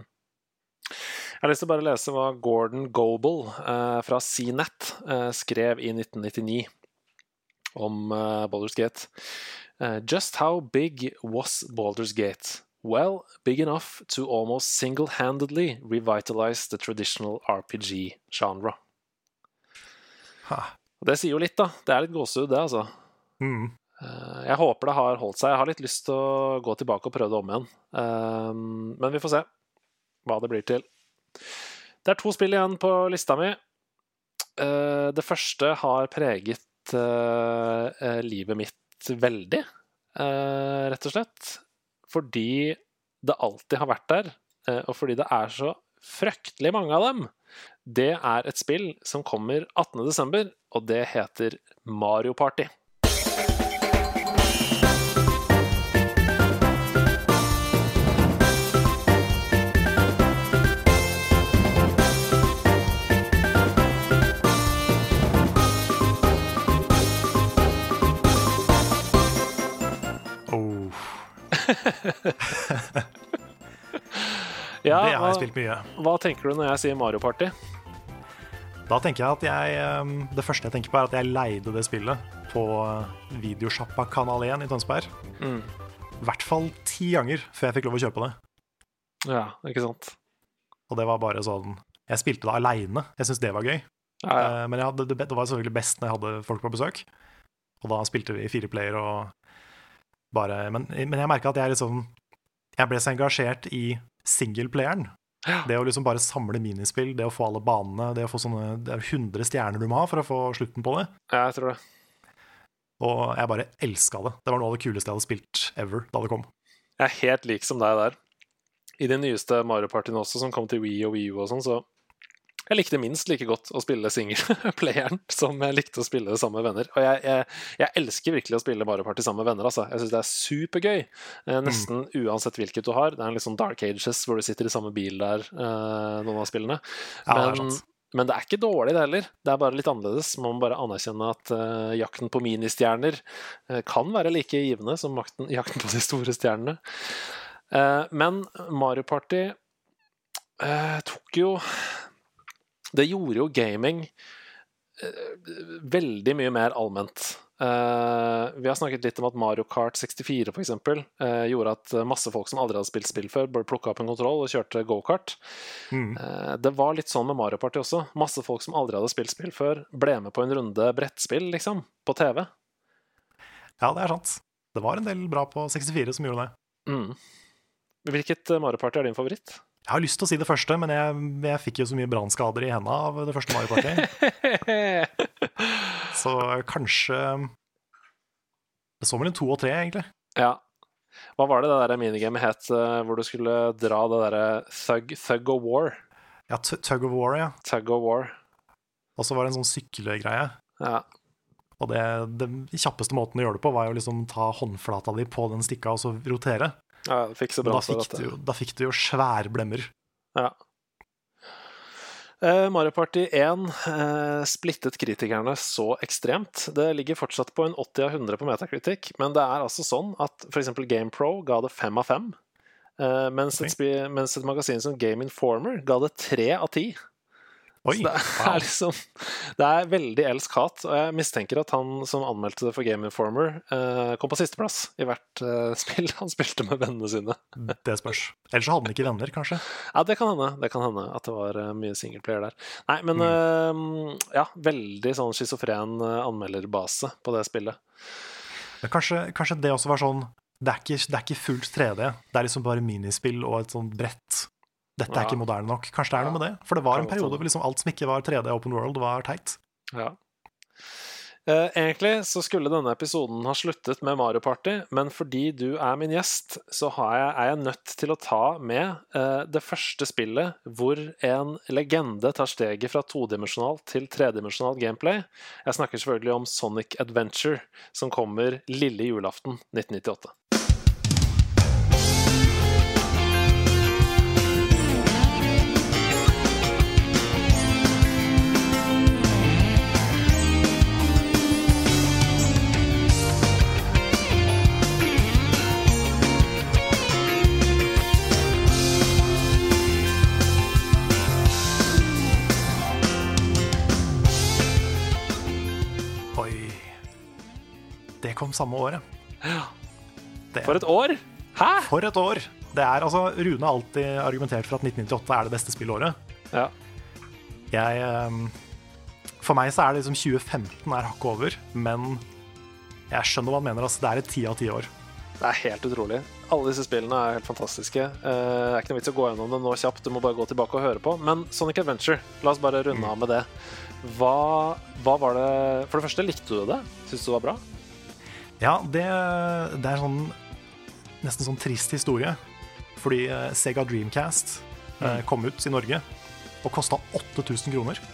Jeg har lyst til å bare lese hva Gordon Goble eh, fra CNET eh, skrev i 1999 om eh, Baldur's Gate. Eh, Just how big was Baldur's Gate? Well, big enough to almost single-handedly revitalize the traditional RPG genre. Det sier jo litt, da. Det er litt gåsehud, det, altså. Mm. Eh, Jeg håper det har holdt seg. Jeg har litt lyst til å gå tilbake og prøve det om igjen. Eh, Men vi får se hva det blir til. Det er to spill igjen på lista mi. Eh, Det første har preget eh, livet mitt veldig, eh, rett og slett. Fordi det alltid har vært der, eh, og fordi det er så fryktelig mange av dem. Det er et spill som kommer 18.12., og det heter Mario Party. Ja, det har jeg spilt mye. hva tenker du når jeg sier Mario Party? Da tenker jeg at jeg um, Det første jeg tenker på, er at jeg leide det spillet på uh, Videosjappa Kanal 1 i Tønsberg. Mm. I hvert fall ti ganger før jeg fikk lov å kjøpe det. Ja, ikke sant? Og det var bare sånn Jeg spilte det aleine. Jeg syntes det var gøy. Ja, ja. Eh, Men hadde, det det var selvfølgelig best når jeg hadde folk på besøk. Og da spilte vi fire player og bare Men, men jeg merka at jeg liksom Jeg ble så engasjert i singelplayeren. Ja. Det å liksom bare samle minispill, det å få alle banene, det å få sånne Det er 100 stjerner du må ha for å få slutten på det. ja, jeg tror det. Og jeg bare elska det. Det var noe av det kuleste jeg hadde spilt ever da det kom. Jeg er helt lik som deg der. I de nyeste Mario Partyene også, som kom til Wii og Wii U og sånn, så jeg likte minst like godt å spille singelplayeren som jeg likte å spille det sammen med venner. Og jeg, jeg, jeg elsker virkelig å spille Mario Party sammen med venner. Altså. Jeg syns det er supergøy. Eh, nesten uansett hvilket du har. Det er en litt sånn Dark Ages hvor du sitter i samme bil der, eh, noen av spillene. Ja, det Men, men det er ikke dårlig, det heller. Det er bare litt annerledes. Man må bare anerkjenne at uh, jakten på ministjerner uh, kan være like givende som makten, jakten på de store stjernene. Uh, men Mario Party tok jo Det gjorde jo gaming eh, veldig mye mer allment. Uh, vi har snakket litt om at Mario Kart 64 for eksempel, uh, gjorde at masse folk som aldri hadde spilt spill før, bare plukka opp en kontroll og kjørte gokart. Mm. Uh, Det var litt sånn med Mario Party også. Masse folk som aldri hadde spilt spill før, ble med på en runde brettspill, liksom, på TV. Ja, det er sant. Det var en del bra på 64 som gjorde det. Mm. Hvilket Mario Party er din favoritt? Jeg har lyst til å si det første, men jeg, jeg fikk jo så mye brannskader i hendene av det første Mario Party. Så kanskje Det så mellom to og tre, egentlig. ja. Hva var det det der minigamet het, eh, hvor du skulle dra det derre thug, thug of war? Ja, Tug of War, ja. Tug of war. Og så var det en sånn syklegreie. Ja. Og det, det, kjappeste måten å gjøre det på, var jo liksom ta håndflata di på den stikka og så rotere. Ja fikk så bra da fikk, du, da fikk du jo sværblemmer. Ja. Eh, Mario Party 1 eh, splittet kritikerne så ekstremt. Det ligger fortsatt på en 80 av 100 på Metacritic, men det er altså sånn at f.eks. GamePro ga det 5 av 5, eh, mens, okay. et, mens et magasin som Game Informer ga det 3 av 10. Oi, det er, liksom Det er veldig elsk-hat, og jeg mistenker at han som anmeldte det for Game Informer, eh, kom på sisteplass i hvert eh, spill han spilte med vennene sine. Det spørs. Ellers så hadde han ikke venner, kanskje. Ja, det kan hende. Det kan hende at det var eh, mye singleplayer der. Nei, men eh, ja, veldig sånn schizofren anmelderbase på det spillet. Men kanskje, kanskje det også var sånn det er, ikke, det er ikke fullt 3D. Det er liksom bare minispill og et sånt brett. Dette er Ja. ikke moderne nok. Kanskje det er noe med det? For det var en periode hvor liksom alt som ikke var 3D Open World, var teit. Ja. Eh, egentlig så skulle denne episoden ha sluttet med Mario Party, men fordi du er min gjest, så har jeg, er jeg nødt til å ta med eh, det første spillet hvor en legende tar steget fra todimensjonal til tredimensjonal gameplay. Jeg snakker selvfølgelig om Sonic Adventure, som kommer lille julaften 1998. kom samme året. Det, For et år! Hæ?! for et år! Det er altså, Rune har alltid argumentert for at 1998 er det beste spillåret. Ja. Jeg ehm, For meg så er det liksom 2015 er hakket over, men jeg skjønner hva han mener. Altså, det er et ti av ti år. Det er helt utrolig. Alle disse spillene er helt fantastiske. Eh, Det er ikke noe vits å gå gjennom det nå kjapt, du må bare gå tilbake og høre på. Men Sonic Adventure, la oss bare runde av med det. Hva, hva var det For det første, likte du det? Syns du det var bra? Ja, det, det er sånn nesten sånn trist historie. Fordi eh, Sega Dreamcast mm. kom ut i Norge og kosta 8000 kroner.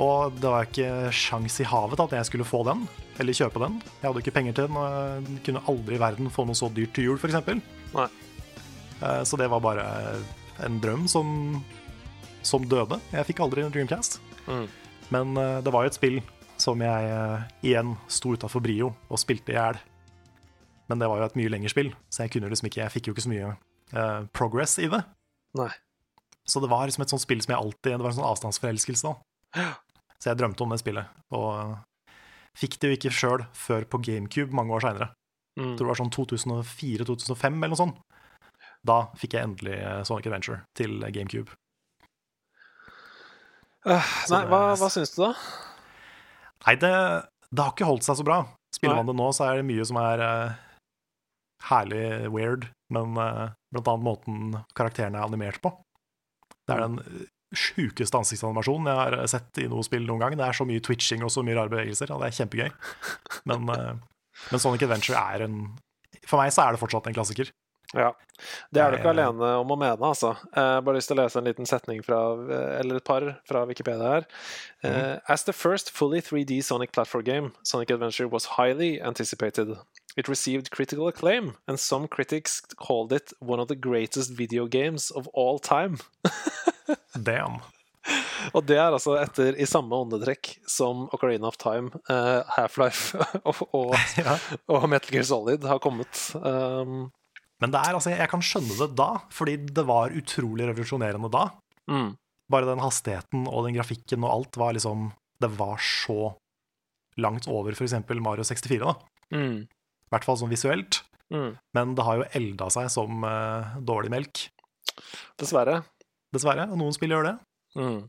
Og det var ikke sjans i havet at jeg skulle få den, eller kjøpe den. Jeg hadde ikke penger til den, og jeg kunne aldri i verden få noe så dyrt til jul, f.eks. Eh, Så det var bare en drøm som, som døde. Jeg fikk aldri en Dreamcast. Mm. Men eh, det var jo et spill som jeg eh, igjen sto utafor Brio og spilte i hjel. Men det var jo et mye lengre spill, så jeg kunne liksom ikke Jeg fikk jo ikke så mye uh, progress i det. Nei. Så det var liksom et sånt spill som jeg alltid Det var en sånn avstandsforelskelse, da. Så jeg drømte om det spillet. Og eh, fikk det jo ikke sjøl før på GameCube mange år seinere. Mm. Tror det var sånn 2004-2005 eller noe sånt. Da fikk jeg endelig Sonic Adventure til GameCube. Uh, Nei, hva, hva syns du, da? Nei, det, det har ikke holdt seg så bra. Spiller man det nå, så er det mye som er uh, herlig weird, men uh, blant annet måten karakterene er animert på. Det er den eh, sjukeste ansiktsanimasjonen jeg har sett i noe spill noen gang. Det er så mye twitching og så mye rare bevegelser, og det er kjempegøy. Men, uh, men Sonic Adventure er en For meg så er det fortsatt en klassiker. Ja. Det er du ikke Nei, alene om å mene, altså. Eh, bare lyst til å lese en liten setning fra, eh, eller et par fra Wikipedia her. Eh, As the first fully 3D Sonic platform game, Sonic Adventure was highly anticipated. It received critical acclaim, and some critics called it one of the greatest video games of all time. Damn. Og det er altså etter i samme åndetrekk som Ocarina of Time, uh, Half-Life og, og, Ja. og Metal Gear Solid har kommet. Um, Men det er, altså, jeg kan skjønne det da, fordi det var utrolig revolusjonerende da. mm, Bare den hastigheten og den grafikken og alt var liksom Det var så langt over f.eks. Mario 64, da. mm, I hvert fall sånn visuelt. mm. Men det har jo elda seg som uh, dårlig melk, Dessverre. dessverre. Og noen spill gjør det. Mm.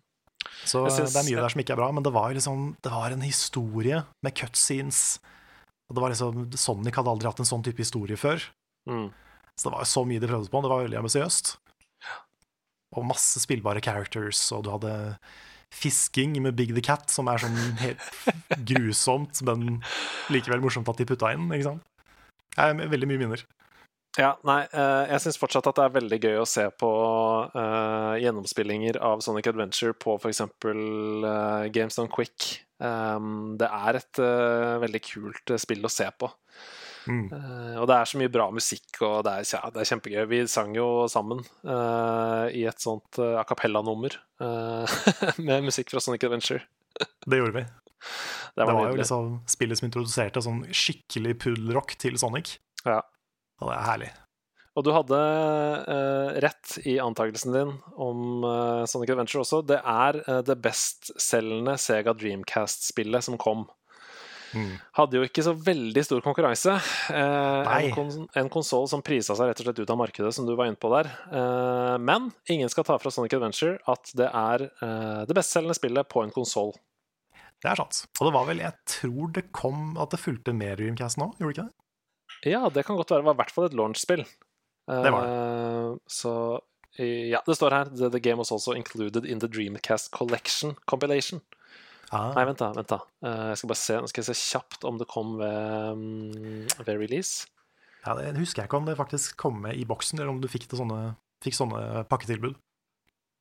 Så synes- det er mye der som ikke er bra. Men det var liksom Det var en historie med cutscenes. Og det var liksom Sonic hadde aldri hatt en sånn type historie før. Mm. Så det var så mye de prøvde på. Det var veldig ambisiøst. Og masse spillbare characters, og du hadde fisking med Big the Cat, som er sånn helt grusomt, men likevel morsomt at de putta inn, ikke sant? Jeg er veldig mye minner. Ja, nei, eh, jeg syns fortsatt at det er veldig gøy å se på uh, gjennomspillinger av Sonic Adventure på f.eks. Uh, Games Done Quick. Um, det er et uh, veldig kult eh, spill å se på. Mm. Eh, og det er så mye bra musikk, og det er, ja, det er kjempegøy. Vi sang jo sammen uh, i et sånt uh, a cappella-nummer med musikk fra Sonic Adventure. Det gjorde vi. Det Det var, var jo liksom spillet som introduserte sånn skikkelig puddelrock til Sonic. Ja. Og det er herlig. Og du hadde uh, rett i antakelsen din om uh, Sonic Adventure også. Det er uh, det bestselgende Sega Dreamcast-spillet som kom. Mm. Hadde jo ikke så veldig stor konkurranse. Eh, en, kon en konsoll som prisa seg rett og slett ut av markedet, som du var inne på der. Eh, men ingen skal ta fra Sonic Adventure at det er eh, det bestselgende spillet på en konsoll. Det er sant. Og det var vel, jeg tror det kom at det fulgte med Dreamcast nå, gjorde det ikke det? Ja, det kan godt være. Det var i hvert fall et launch-spill. Det var det. Eh, så ja, det står her the game was also included in the Dreamcast Collection compilation. Ah, Nei, vent da. vent da Eh, Jeg skal bare se, nå skal jeg se kjapt om det kom ved, mm, ved release. ja, det husker jeg ikke om det faktisk kom med i boksen, eller om du fikk, det sånne, fikk sånne pakketilbud.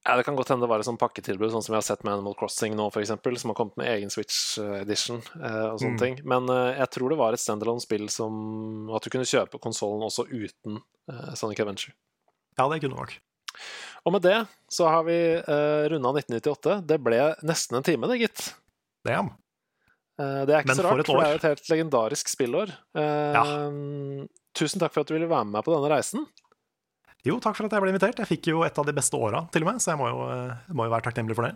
Ja, Det kan godt hende det var et sånn pakketilbud, sånn som jeg har sett med Animal Crossing nå, eksempel, som har kommet med egen Switch eh, edition eh, og sånne Mm. ting. Men eh, jeg tror det var et standalone-spill som At du kunne kjøpe konsollen også uten eh, Sonic Adventure. Ja, det kunne nok. Og med det så har vi uh, runda 1998. Det ble nesten en time, det, gitt. Damn. Eh, det er ikke Men så for rart, et for det er et helt legendarisk spillår. Eh, Tusen takk for at du ville være med meg på denne reisen. Jo, takk for at jeg ble invitert. Jeg fikk jo et av de beste åra, til og med, så jeg må jo, eh, må jo være takknemlig for det.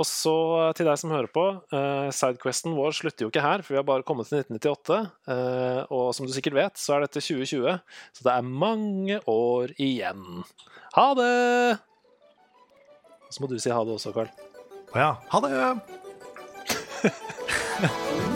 Og så eh, til deg som hører på, eh, sidequesten vår slutter jo ikke her, for vi har bare kommet til 1998. Eh, og som du sikkert vet, så er dette 2020, så det er mange år igjen. Ha det! Og så må du si ha det også, Carl. Å ja. Ha det!